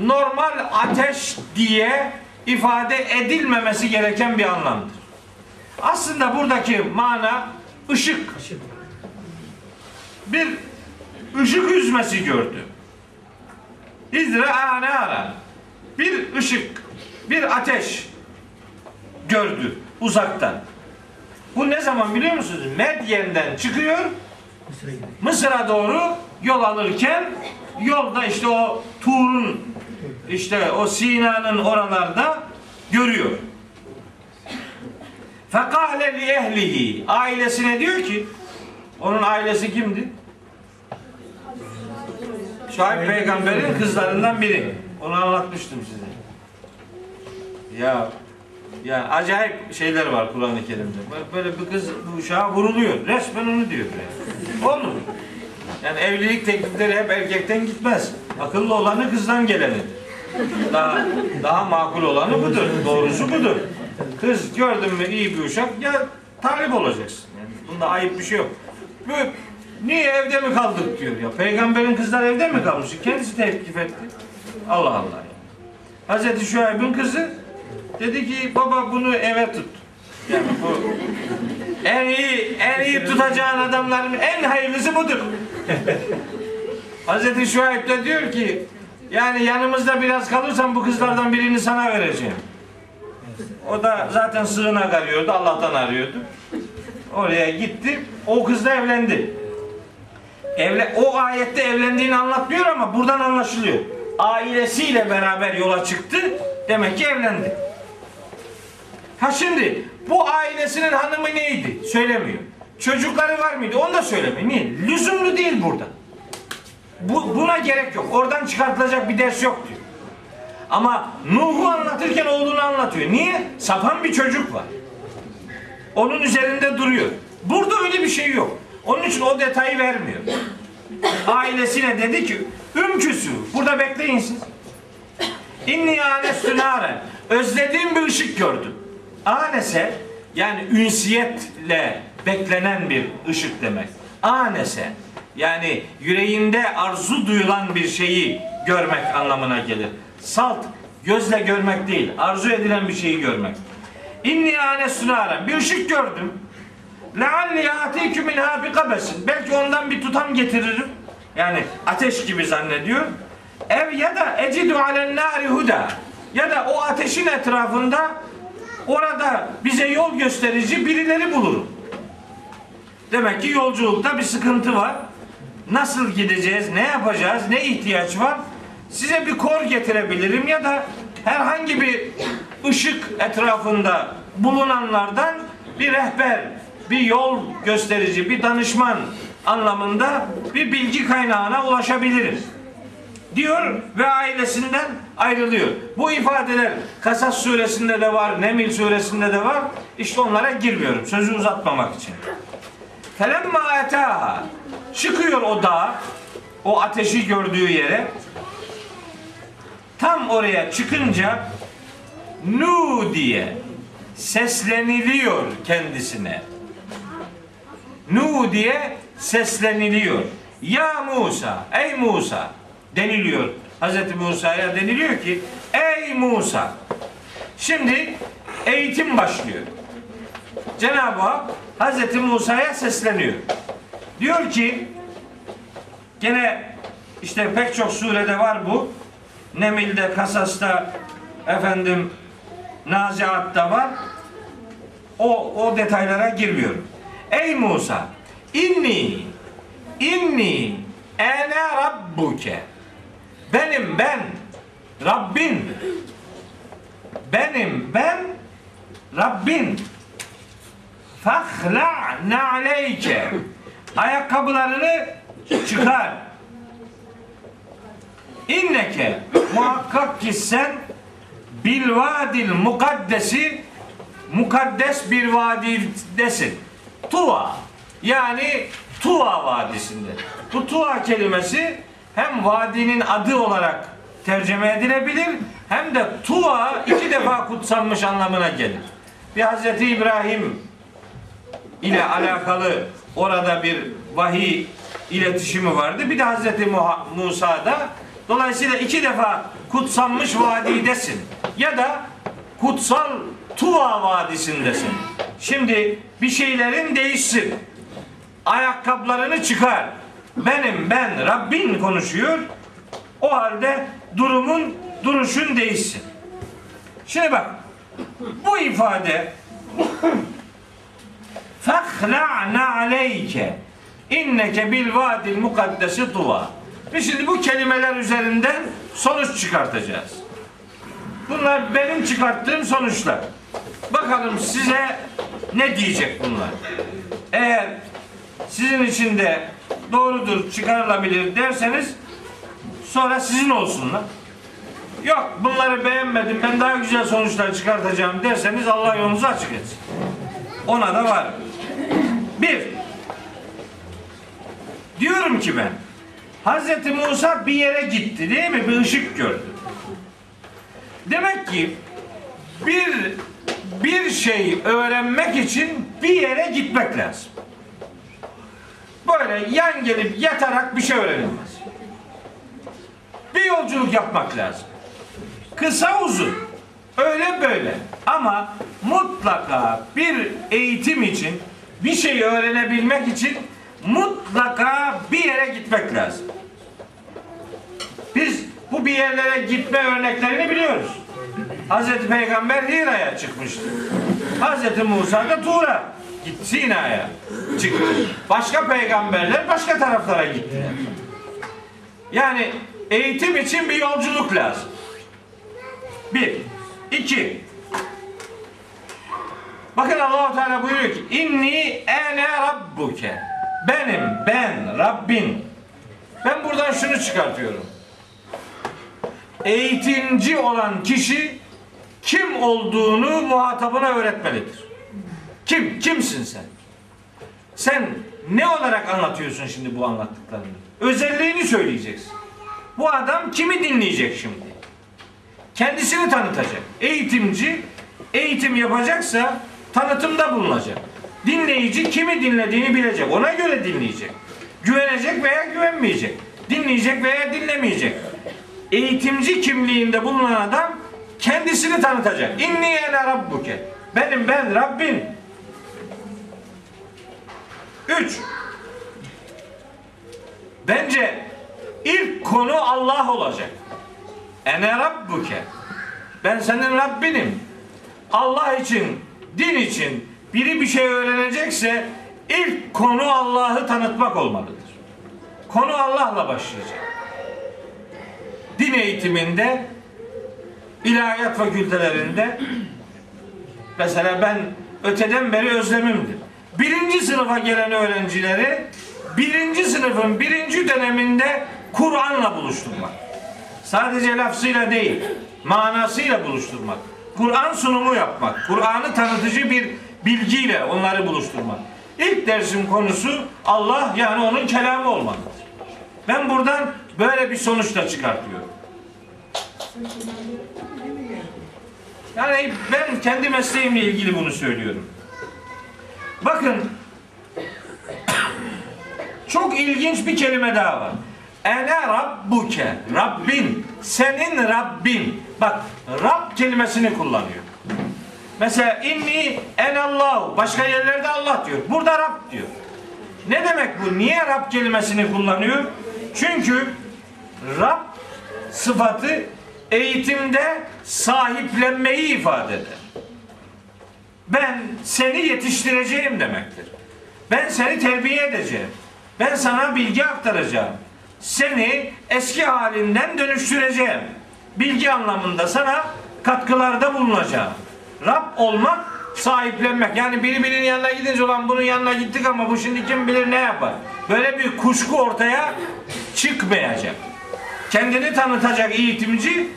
normal ateş diye ifade edilmemesi gereken bir anlamdır. Aslında buradaki mana ışık. Bir ışık hüzmesi gördü. İzra nara. Bir ışık, bir ateş gördü uzaktan. Bu ne zaman biliyor musunuz? Medyen'den çıkıyor. Mısır'a doğru yol alırken yolda işte o Tur'un işte o Sina'nın oralarda görüyor. Fekale li ehlihi ailesine diyor ki onun ailesi kimdi? Şuayb peygamberin kızlarından biri. Onu anlatmıştım size. Ya ya acayip şeyler var Kur'an-ı Kerim'de. Böyle bir kız bu uşağa vuruluyor. Resmen onu diyor. Yani. Olur. Yani evlilik teklifleri hep erkekten gitmez. Akıllı olanı kızdan gelenidir. Daha, daha makul olanı budur. Doğrusu budur. Kız gördün mü iyi bir uşak ya talip olacaksın. Yani bunda ayıp bir şey yok. Bu, niye evde mi kaldık diyor ya. Peygamberin kızlar evde mi kalmış? Kendisi teklif etti. Allah Allah. Hazreti Şuayb'ın kızı dedi ki baba bunu eve tut. Yani bu en iyi en iyi tutacağın adamların en hayırlısı budur. Hazreti Şuayb de diyor ki yani yanımızda biraz kalırsan bu kızlardan birini sana vereceğim. O da zaten sığınak arıyordu. Allah'tan arıyordu. Oraya gitti. O kızla evlendi. Evle, o ayette evlendiğini anlatmıyor ama buradan anlaşılıyor. Ailesiyle beraber yola çıktı. Demek ki evlendi. Ha şimdi bu ailesinin hanımı neydi? Söylemiyor. Çocukları var mıydı? Onu da söylemiyor. Niye? Lüzumlu değil burada. Bu, buna gerek yok. Oradan çıkartılacak bir ders yok diyor. Ama Nuh'u anlatırken oğlunu anlatıyor. Niye? Sapan bir çocuk var. Onun üzerinde duruyor. Burada öyle bir şey yok. Onun için o detayı vermiyor. Ailesine dedi ki Ümküsü burada bekleyin siz. İnni anestü. Özlediğim bir ışık gördüm. Anese yani ünsiyetle beklenen bir ışık demek. Anese yani yüreğinde arzu duyulan bir şeyi görmek anlamına gelir. Salt gözle görmek değil, arzu edilen bir şeyi görmek. İnni anestü naren. Bir ışık gördüm. Lealli atikü minha bi kabesin. Belki ondan bir tutam getiririm. Yani ateş gibi zannediyor. Ev ya da ecidu alen nari huda. Ya da o ateşin etrafında orada bize yol gösterici birileri bulurum. Demek ki yolculukta bir sıkıntı var. Nasıl gideceğiz, ne yapacağız, ne ihtiyaç var? Size bir kor getirebilirim ya da herhangi bir ışık etrafında bulunanlardan bir rehber, bir yol gösterici, bir danışman anlamında bir bilgi kaynağına ulaşabiliriz. Diyor ve ailesinden ayrılıyor. Bu ifadeler Kasas suresinde de var, Nemil suresinde de var. İşte onlara girmiyorum sözü uzatmamak için. Felemma etaha çıkıyor o dağ, o ateşi gördüğü yere. Tam oraya çıkınca Nu diye sesleniliyor kendisine. Nu diye sesleniliyor. Ya Musa, ey Musa deniliyor. Hazreti Musa'ya deniliyor ki ey Musa. Şimdi eğitim başlıyor. Cenab-ı Hak Hazreti Musa'ya sesleniyor. Diyor ki gene işte pek çok surede var bu. Nemil'de, Kasas'ta, efendim Naziat'ta var. O, o detaylara girmiyorum. Ey Musa, inni, inni ene rabbuke. Benim ben Rabbin. Benim ben Rabbin. Fahla na'leyke. Ayakkabılarını çıkar. İnneke muhakkak ki sen bil vadil mukaddesi mukaddes bir vadidesin. Tuva yani Tuva vadisinde. Bu Tuva kelimesi hem vadinin adı olarak tercüme edilebilir hem de Tuva iki defa kutsanmış anlamına gelir. Bir Hazreti İbrahim ile alakalı orada bir vahiy iletişimi vardı. Bir de Hazreti Musa'da dolayısıyla iki defa kutsanmış vadidesin. Ya da kutsal Tuva vadisindesin. Şimdi bir şeylerin değişsin. Ayakkabılarını çıkar. Benim ben Rabbin konuşuyor. O halde durumun duruşun değişsin. Şimdi bak bu ifade aleyke inneke bil vadil mukaddesi tuva. Biz şimdi bu kelimeler üzerinden sonuç çıkartacağız. Bunlar benim çıkarttığım sonuçlar. Bakalım size ne diyecek bunlar. Eğer sizin için de doğrudur, çıkarılabilir derseniz sonra sizin olsunlar. Yok bunları beğenmedim ben daha güzel sonuçlar çıkartacağım derseniz Allah yolunuzu açık etsin. Ona da var. Bir. Diyorum ki ben. Hazreti Musa bir yere gitti değil mi? Bir ışık gördü. Demek ki bir bir şey öğrenmek için bir yere gitmek lazım. Böyle yan gelip yatarak bir şey öğrenilmez. Bir yolculuk yapmak lazım. Kısa uzun. Öyle böyle. Ama mutlaka bir eğitim için bir şeyi öğrenebilmek için mutlaka bir yere gitmek lazım. Biz bu bir yerlere gitme örneklerini biliyoruz. Hazreti Peygamber Hira'ya çıkmıştı. Hazreti Musa da Tuğra gitti Sina'ya çıktı. Başka peygamberler başka taraflara gittiler. Yani eğitim için bir yolculuk lazım. Bir. iki. Bakın Allah Teala buyuruyor ki inni ene rabbuke. Benim ben Rabbin. Ben buradan şunu çıkartıyorum. Eğitimci olan kişi kim olduğunu muhatabına öğretmelidir. Kim? Kimsin sen? Sen ne olarak anlatıyorsun şimdi bu anlattıklarını? Özelliğini söyleyeceksin. Bu adam kimi dinleyecek şimdi? Kendisini tanıtacak. Eğitimci eğitim yapacaksa tanıtımda bulunacak. Dinleyici kimi dinlediğini bilecek. Ona göre dinleyecek. Güvenecek veya güvenmeyecek. Dinleyecek veya dinlemeyecek. Eğitimci kimliğinde bulunan adam kendisini tanıtacak. İnni ene rabbuke. Benim ben Rabbin. Üç. Bence ilk konu Allah olacak. Ene rabbuke. Ben senin Rabbinim. Allah için, din için biri bir şey öğrenecekse ilk konu Allah'ı tanıtmak olmalıdır. Konu Allah'la başlayacak. Din eğitiminde ilahiyat fakültelerinde mesela ben öteden beri özlemimdir. Birinci sınıfa gelen öğrencileri birinci sınıfın birinci döneminde Kur'an'la buluşturmak. Sadece lafzıyla değil, manasıyla buluşturmak. Kur'an sunumu yapmak. Kur'an'ı tanıtıcı bir bilgiyle onları buluşturmak. İlk dersin konusu Allah yani onun kelamı olmalıdır. Ben buradan böyle bir sonuçla çıkartıyorum. Yani ben kendi mesleğimle ilgili bunu söylüyorum. Bakın çok ilginç bir kelime daha var. Ene rabbuke. Rabbin. Senin Rabbin. Bak Rab kelimesini kullanıyor. Mesela inni enallahu. Başka yerlerde Allah diyor. Burada Rab diyor. Ne demek bu? Niye Rab kelimesini kullanıyor? Çünkü Rab sıfatı eğitimde sahiplenmeyi ifade eder. Ben seni yetiştireceğim demektir. Ben seni terbiye edeceğim. Ben sana bilgi aktaracağım. seni eski halinden dönüştüreceğim. Bilgi anlamında sana katkılarda bulunacağım. Rab olmak, sahiplenmek. Yani biri birinin yanına gidince olan bunun yanına gittik ama bu şimdi kim bilir ne yapar. Böyle bir kuşku ortaya çıkmayacak. Kendini tanıtacak eğitimci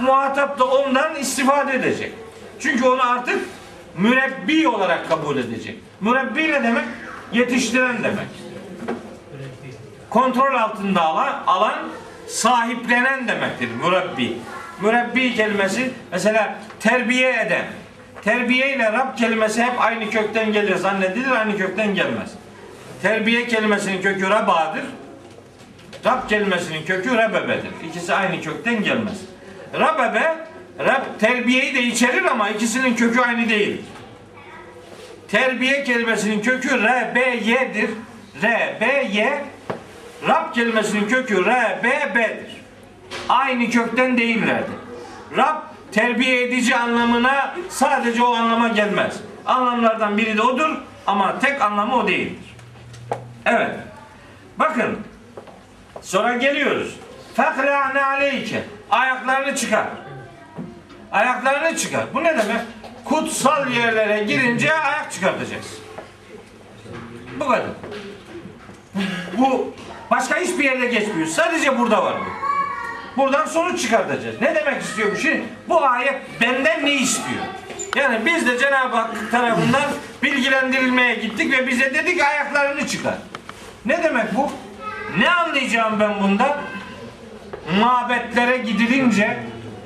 muhatap da ondan istifade edecek. Çünkü onu artık mürebbi olarak kabul edecek. Mürebbi ne demek? Yetiştiren demek. Kontrol altında alan, alan sahiplenen demektir mürebbi. Mürebbi kelimesi mesela terbiye eden. Terbiye ile Rab kelimesi hep aynı kökten gelir zannedilir, aynı kökten gelmez. Terbiye kelimesinin kökü rabadır. Rab kelimesinin kökü rebebedir. İkisi aynı kökten gelmez. Rabebe, Rab terbiyeyi de içerir ama ikisinin kökü aynı değil. Terbiye kelimesinin kökü R-B-Y'dir. R-B-Y Rab kelimesinin kökü R-B-B'dir. Aynı kökten değillerdir. Rab terbiye edici anlamına sadece o anlama gelmez. Anlamlardan biri de odur ama tek anlamı o değildir. Evet. Bakın Sonra geliyoruz. Fekra'ne aleyke. Ayaklarını çıkar. Ayaklarını çıkar. Bu ne demek? Kutsal yerlere girince ayak çıkartacaksın. Bu kadar. Bu başka hiçbir yerde geçmiyor. Sadece burada var bu. Buradan sonuç çıkartacağız. Ne demek istiyor bu? Şimdi bu ayet benden ne istiyor? Yani biz de Cenab-ı Hak tarafından bilgilendirilmeye gittik ve bize dedik ayaklarını çıkar. Ne demek bu? Ne anlayacağım ben bunda? Mabetlere gidilince,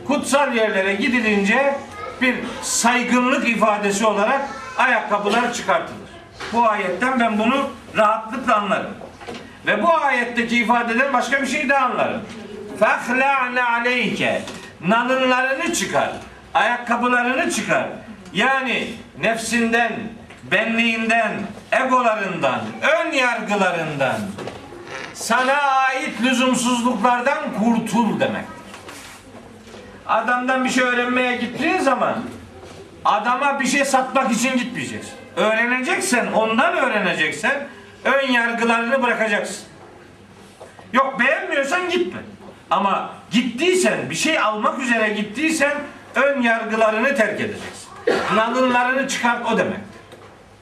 kutsal yerlere gidilince bir saygınlık ifadesi olarak ayakkabılar çıkartılır. Bu ayetten ben bunu rahatlıkla anlarım. Ve bu ayetteki ifadeden başka bir şey daha anlarım. Fehla'ne aleyke nalınlarını çıkar, ayakkabılarını çıkar. Yani nefsinden, benliğinden, egolarından, ön yargılarından, sana ait lüzumsuzluklardan kurtul demek. Adamdan bir şey öğrenmeye gittiğin zaman adama bir şey satmak için gitmeyeceksin. Öğreneceksen, ondan öğreneceksen ön yargılarını bırakacaksın. Yok beğenmiyorsan gitme. Ama gittiysen, bir şey almak üzere gittiysen ön yargılarını terk edeceksin. Nalınlarını çıkart o demek.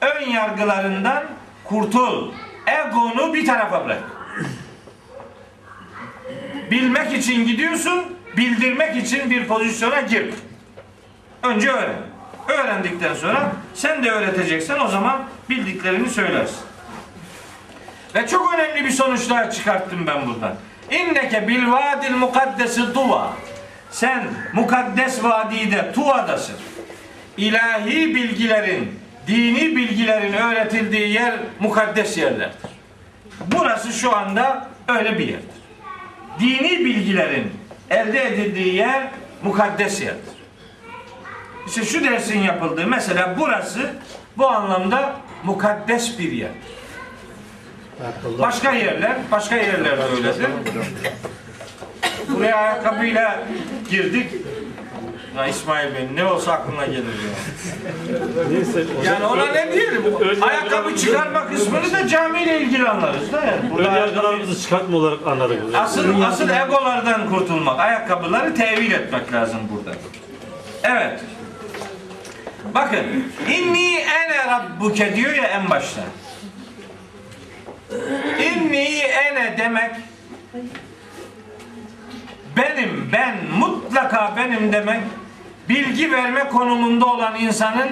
Ön yargılarından kurtul. Egonu bir tarafa bırak. Bilmek için gidiyorsun, bildirmek için bir pozisyona gir. Önce öğren. Öğrendikten sonra sen de öğreteceksen o zaman bildiklerini söylersin. Ve çok önemli bir sonuç daha çıkarttım ben buradan. İnneke bil vadil mukaddesi tuva. Sen mukaddes vadide Tuva'dasın. İlahi bilgilerin, dini bilgilerin öğretildiği yer mukaddes yerlerdir. Burası şu anda öyle bir yerdir. Dini bilgilerin elde edildiği yer mukaddes yerdir. İşte şu dersin yapıldığı mesela burası bu anlamda mukaddes bir yer. Başka yerler, başka yerler de öyledir. Buraya ayakkabıyla girdik. Ya İsmail Bey ne olsa aklına gelir ya.
Neyse.
Yani ona ne diyelim? Ayakkabı çıkarma kısmını da camiyle ilgili anlarız da yani. Burada
yargılarımızı çıkartma olarak anladık.
Asıl asıl egolardan kurtulmak. Ayakkabıları tevil etmek lazım burada. Evet. Bakın. İnni ene rabbuke diyor ya en başta. İnni ene demek benim, ben, mutlaka benim demek bilgi verme konumunda olan insanın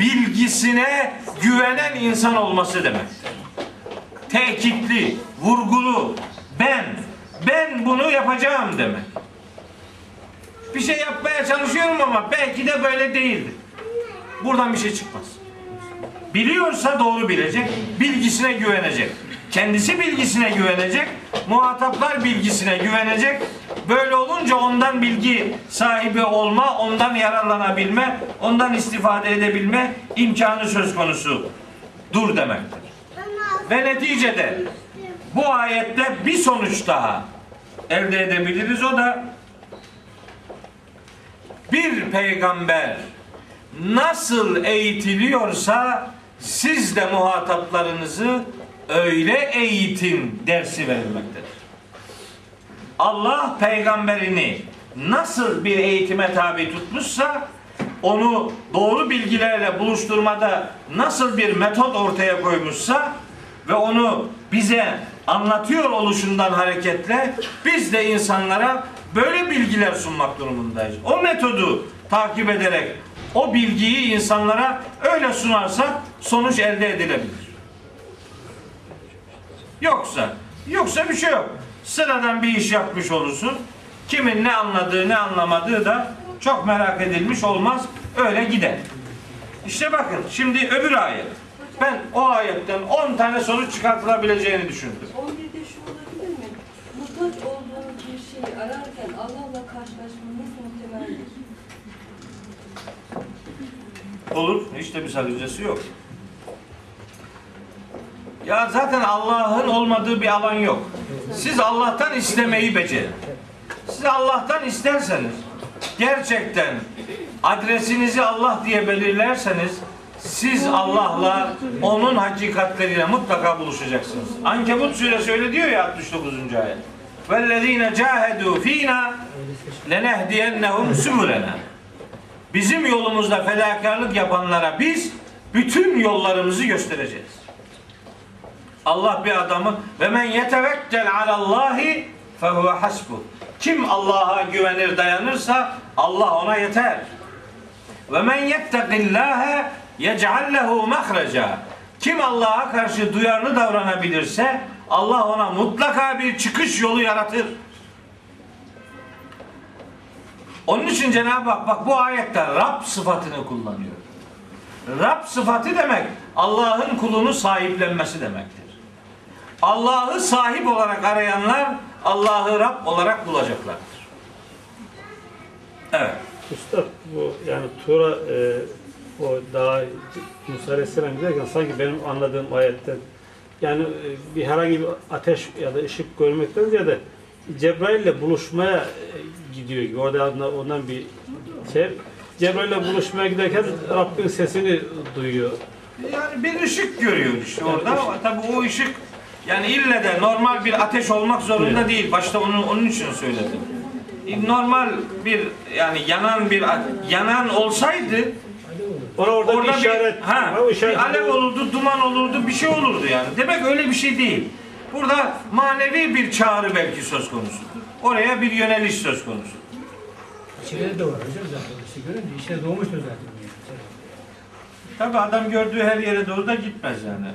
bilgisine güvenen insan olması demektir tekitli, vurgulu, ben, ben bunu yapacağım demek. Bir şey yapmaya çalışıyorum ama belki de böyle değildir. Buradan bir şey çıkmaz. Biliyorsa doğru bilecek, bilgisine güvenecek. Kendisi bilgisine güvenecek, muhataplar bilgisine güvenecek. Böyle olunca ondan bilgi sahibi olma, ondan yararlanabilme, ondan istifade edebilme imkanı söz konusu. Dur demektir. Ve neticede bu ayette bir sonuç daha elde edebiliriz. O da bir peygamber nasıl eğitiliyorsa siz de muhataplarınızı öyle eğitin dersi verilmektedir. Allah peygamberini nasıl bir eğitime tabi tutmuşsa onu doğru bilgilerle buluşturmada nasıl bir metot ortaya koymuşsa ve onu bize anlatıyor oluşundan hareketle biz de insanlara böyle bilgiler sunmak durumundayız. O metodu takip ederek o bilgiyi insanlara öyle sunarsak sonuç elde edilebilir. Yoksa, yoksa bir şey yok. Sıradan bir iş yapmış olursun. Kimin ne anladığı ne anlamadığı da çok merak edilmiş olmaz. Öyle gider. İşte bakın şimdi öbür ayet. Ben o ayetten 10 tane sonuç çıkartılabileceğini düşündüm.
11'de şu olabilir mi? Muhtaç olduğunuz bir şeyi ararken Allah'la karşılaşmanız muhtemeldir
olur. Hiç de bir sakıncası yok. Ya zaten Allah'ın olmadığı bir alan yok. Siz Allah'tan istemeyi becerin. Siz Allah'tan isterseniz gerçekten adresinizi Allah diye belirlerseniz siz Allah'la onun hakikatleriyle mutlaka buluşacaksınız. Ankebut suresi öyle diyor ya 69. ayet. Vellezine cahedu fina lenehdiyennehum sümürena. Bizim yolumuzda fedakarlık yapanlara biz bütün yollarımızı göstereceğiz. Allah bir adamı ve men yetevekkel alallahi fehuve hasbu. Kim Allah'a güvenir dayanırsa Allah ona yeter. Ve men yettekillâhe yec'al lehu mahreca. Kim Allah'a karşı duyarlı davranabilirse Allah ona mutlaka bir çıkış yolu yaratır. Onun için Cenab-ı Hak bak bu ayette Rab sıfatını kullanıyor. Rab sıfatı demek Allah'ın kulunu sahiplenmesi demektir. Allah'ı sahip olarak arayanlar Allah'ı Rab olarak bulacaklardır. Evet.
Üstad bu yani Tura e, o daha Musa Aleyhisselam giderken sanki benim anladığım ayette yani e, bir herhangi bir ateş ya da ışık görmekten ziyade Cebrail'le buluşmaya e, gidiyor gibi. Orada ondan, bir şey. Cebrail'le buluşmaya giderken Rabbin sesini duyuyor.
Yani bir ışık görüyor işte orada. Tabi o ışık yani ille de normal bir ateş olmak zorunda
Evet.
değil. Başta onu onun için söyledim. E, Normal bir yani yanan bir yanan olsaydı
Ona orada,
orada
bir işaret,
bir, ha,
işaret
bir alev olurdu, duman olurdu, bir şey olurdu yani. Demek öyle bir şey değil. Burada manevi bir çağrı belki söz konusudur. Oraya bir yöneliş söz konusu.
İçeride de var hocam zaten. İşte görünce içine doğmuştur zaten.
Tabi adam gördüğü her yere doğru da gitmez yani.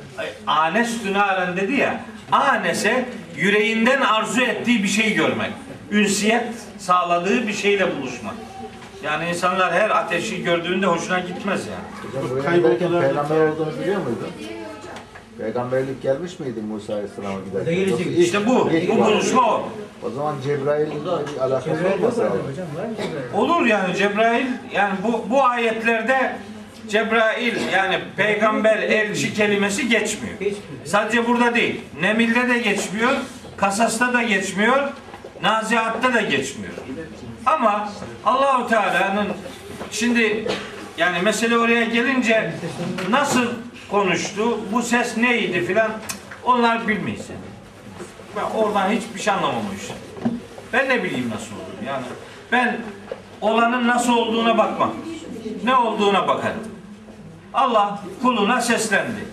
Anes tünaren dedi ya. Anese yüreğinden arzu ettiği bir şey görmek. Ünsiyet sağladığı bir şeyle buluşmak. Yani insanlar her ateşi gördüğünde hoşuna gitmez yani.
Hocam buraya giderken peygamber olduğunu biliyor muydun? Peygamberlik gelmiş miydi Musa Aleyhisselam'a giderken?
Gelecek.
Yoksa
İşte bu.
ilk
Bu buluşma o.
O zaman Cebrail'le bir alakası
mı Cebrail?
Olur yani Cebrail yani bu bu ayetlerde Cebrail yani peygamber elçi kelimesi geçmiyor.
Geçmiyor.
Sadece burada değil. Nemil'de de geçmiyor. Kasas'ta da geçmiyor. Naziat'ta da geçmiyor. Ama Allahu Teala'nın şimdi yani mesele oraya gelince nasıl konuştu, bu ses neydi filan onlar bilmeyiz. Ben oradan hiçbir şey anlamamış. Ben ne bileyim nasıl olur yani. Ben olanın nasıl olduğuna bakmam. Ne olduğuna bakarım. Allah kuluna seslendi.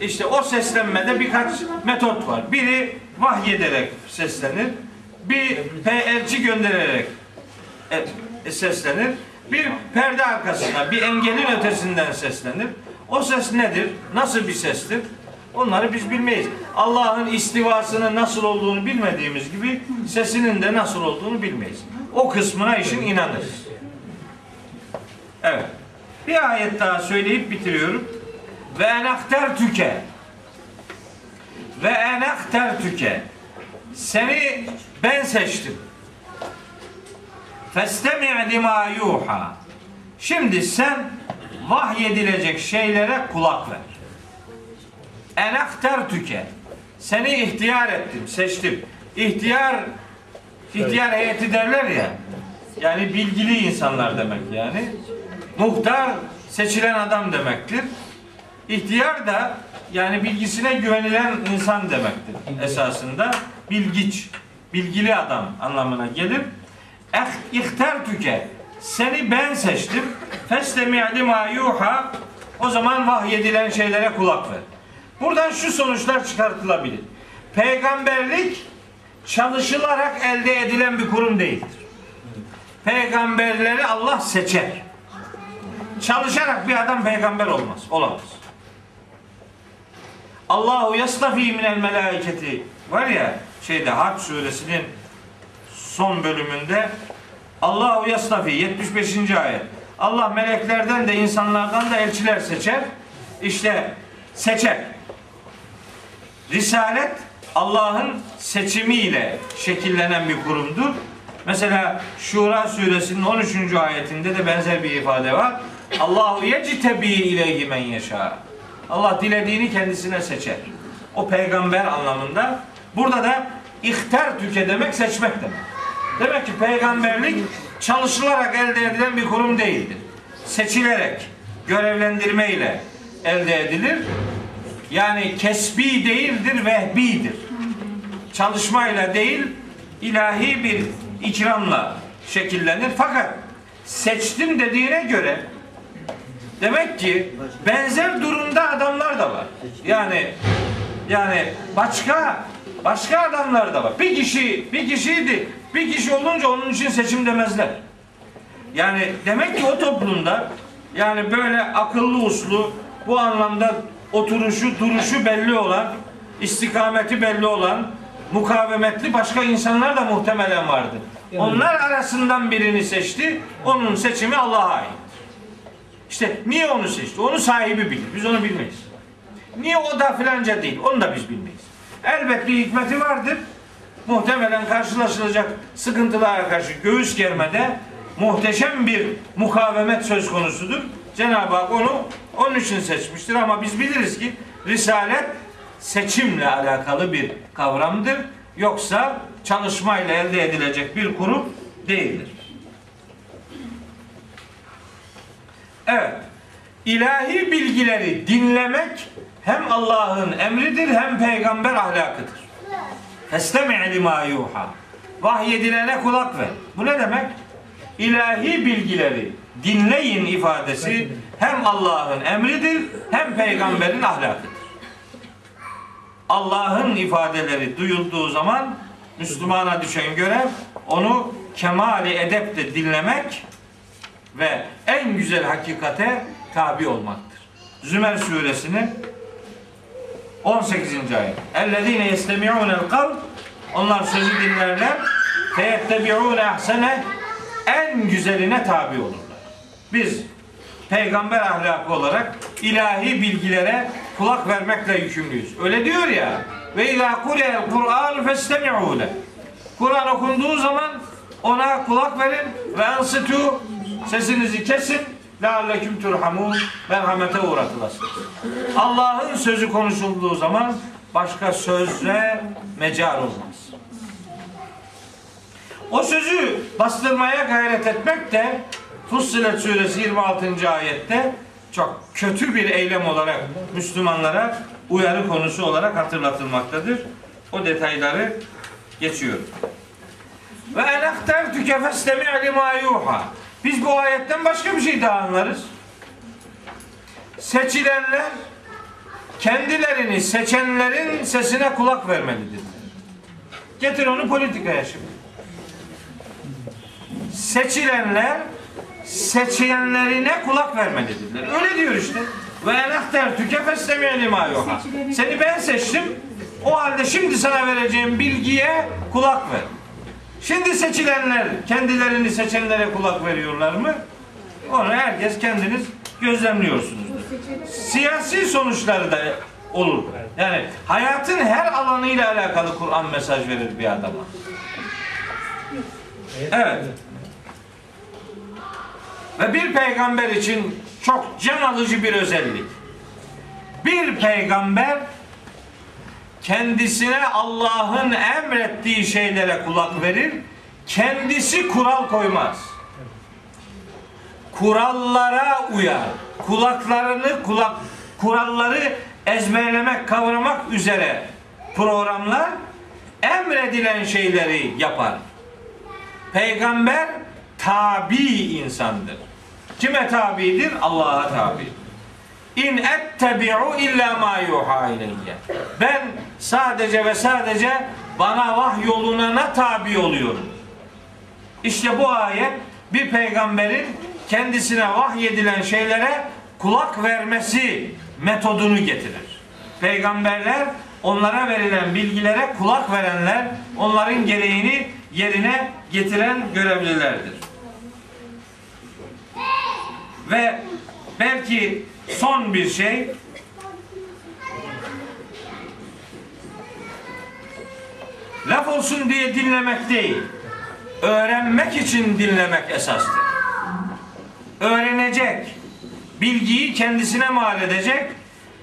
İşte o seslenmede birkaç metot var. Biri vahyederek seslenir. Bir elçi göndererek e, seslenir. Bir perde arkasında, bir engelin ötesinden seslenir. O ses nedir? Nasıl bir sestir? Onları biz bilmeyiz. Allah'ın istivasının nasıl olduğunu bilmediğimiz gibi sesinin de nasıl olduğunu bilmeyiz. O kısmına işin inanırız. Evet. Bir ayet daha söyleyip bitiriyorum. Ve enakter tüke. Ve enakter tüke. Seni ben seçtim. Festemi' lima yuha. Şimdi sen vahyedilecek şeylere kulak ver. Enakter tüke. Seni ihtiyar ettim, seçtim. İhtiyar ihtiyar heyeti derler ya. Yani bilgili insanlar demek yani. Muhtar seçilen adam demektir. İhtiyar da yani bilgisine güvenilen insan demektir esasında. Bilgiç. bilgili adam anlamına gelir. Eh, ihtar tüke. Seni ben seçtim. Festemi lima yuha. O zaman vahyedilen şeylere kulak ver. Buradan şu sonuçlar çıkartılabilir. Peygamberlik çalışılarak elde edilen bir kurum değildir. Peygamberleri Allah seçer. Çalışarak bir adam peygamber olmaz. Olamaz. Allahu yastafi minel melaiketi var ya şeyde Hac suresinin son bölümünde Allahu yastafi 75. ayet. Allah meleklerden de insanlardan da elçiler seçer. İşte seçer. Risalet Allah'ın seçimiyle şekillenen bir kurumdur. Mesela Şura suresinin 13. ayetinde de benzer bir ifade var. Allahu yectebi ileyhi men yeşâ. Allah dilediğini kendisine seçer. O peygamber anlamında. Burada da ihtar tüke demek seçmek demek. Demek ki peygamberlik çalışılarak elde edilen bir kurum değildir. Seçilerek, görevlendirme ile elde edilir. Yani kesbi değildir, vehbidir. Çalışmayla değil, ilahi bir ikramla şekillenir. Fakat seçtim dediğine göre demek ki benzer durumda adamlar da var. Yani yani başka başka adamlar da var. Bir kişi bir kişiydi. Bir kişi olunca onun için seçim demezler. Yani demek ki o toplumda yani böyle akıllı uslu bu anlamda oturuşu, duruşu belli olan, istikameti belli olan, mukavemetli başka insanlar da muhtemelen vardı. Onlar arasından birini seçti. Onun seçimi Allah'a ait. İşte niye onu seçti? Onu sahibi bilir. Biz onu bilmeyiz. Niye o da filanca değil? Onu da biz bilmeyiz. Elbet bir hikmeti vardır. Muhtemelen karşılaşılacak sıkıntılara karşı göğüs germede muhteşem bir mukavemet söz konusudur. Cenab-ı Hak onu onun için seçmiştir ama biz biliriz ki Risalet seçimle alakalı bir kavramdır. Yoksa çalışmayla elde edilecek bir kurum değildir. Evet. İlahi bilgileri dinlemek hem Allah'ın emridir hem peygamber ahlakıdır. Festemi' lima yuha. Vahyedilene kulak ver. Bu ne demek? İlahi bilgileri dinleyin ifadesi hem Allah'ın emridir hem peygamberin ahlakıdır. Allah'ın ifadeleri duyulduğu zaman Müslümana düşen görev onu kemali edeple dinlemek ve en güzel hakikate tabi olmaktır. Zümer suresinin 18. ayet. Ellezine yestemi'ûnel kavl onlar sözü dinlerler feyettebi'ûne ahsene en güzeline tabi olurlar. Biz peygamber ahlakı olarak ilahi bilgilere kulak vermekle yükümlüyüz. Öyle diyor ya. Ve izâ kureyel Kur'an festemi'û le. Kur'an okunduğu zaman ona kulak verin ve ensitu sesinizi kesin lealleküm turhamun merhamete uğratılasınız. Allah'ın sözü konuşulduğu zaman başka sözle mecar olmaz. O sözü bastırmaya gayret etmek de Fussilet suresi 26. ayette çok kötü bir eylem olarak Müslümanlara uyarı konusu olarak hatırlatılmaktadır. O detayları geçiyorum. Ve enakter tükefestemi lima yuha. Biz bu ayetten başka bir şey daha anlarız. Seçilenler kendilerini seçenlerin sesine kulak vermelidir. Getir onu politikaya şimdi. Seçilenler seçenlerine kulak vermelidirler. Öyle diyor işte. Ve enahter tükefestemi lima yuha. Seni ben seçtim. O halde şimdi sana vereceğim bilgiye kulak ver. Şimdi seçilenler kendilerini seçenlere kulak veriyorlar mı? Onu herkes kendiniz gözlemliyorsunuz. Siyasi sonuçları da olur. Yani hayatın her alanıyla alakalı Kur'an mesaj verir bir adama. Evet. Ve bir peygamber için çok can alıcı bir özellik. Bir peygamber kendisine Allah'ın emrettiği şeylere kulak verir, kendisi kural koymaz. Kurallara uyar. Kulaklarını kulak kuralları ezberlemek, kavramak üzere programlar emredilen şeyleri yapar. Peygamber tabi insandır. Kime tabidir? Allah'a tabi. İn ettebi'u illa ma yuha ileyye. Ben sadece ve sadece bana vahy yoluna tabi oluyorum. İşte bu ayet bir peygamberin kendisine vahyedilen şeylere kulak vermesi metodunu getirir. Peygamberler onlara verilen bilgilere kulak verenler, onların gereğini yerine getiren görevlilerdir. Ve belki son bir şey laf olsun diye dinlemek değil öğrenmek için dinlemek esastır. Öğrenecek, bilgiyi kendisine mal edecek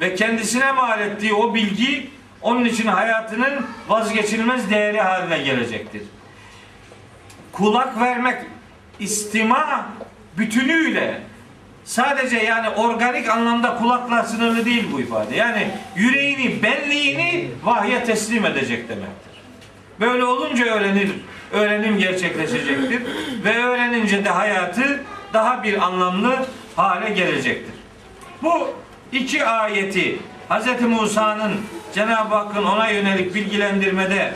ve kendisine mal ettiği o bilgi onun için hayatının vazgeçilmez değeri haline gelecektir. Kulak vermek istima bütünüyle sadece yani organik anlamda kulakla sınırlı değil bu ifade. Yani yüreğini, benliğini vahye teslim edecek demektir. Böyle olunca öğrenir, öğrenim gerçekleşecektir ve öğrenince de hayatı daha bir anlamlı hale gelecektir. Bu iki ayeti Hz. Musa'nın Cenab-ı Hakk'ın ona yönelik bilgilendirmede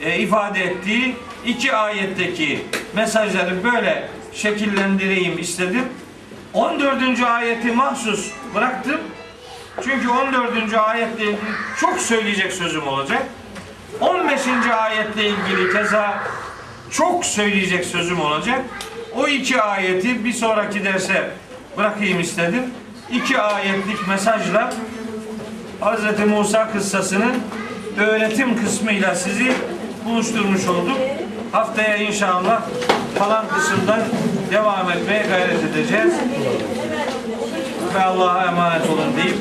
e, ifade ettiği iki ayetteki mesajları böyle şekillendireyim istedim. 14. ayeti mahsus bıraktım. Çünkü 14. ayetle ilgili çok söyleyecek sözüm olacak. 15. ayetle ilgili keza çok söyleyecek sözüm olacak. O iki ayeti bir sonraki derse bırakayım istedim. İki ayetlik mesajla Hz. Musa kıssasının öğretim kısmıyla sizi buluşturmuş olduk. Haftaya inşallah falan kısımdan devam etmeye gayret edeceğiz. Ve Allah'a emanet olun deyip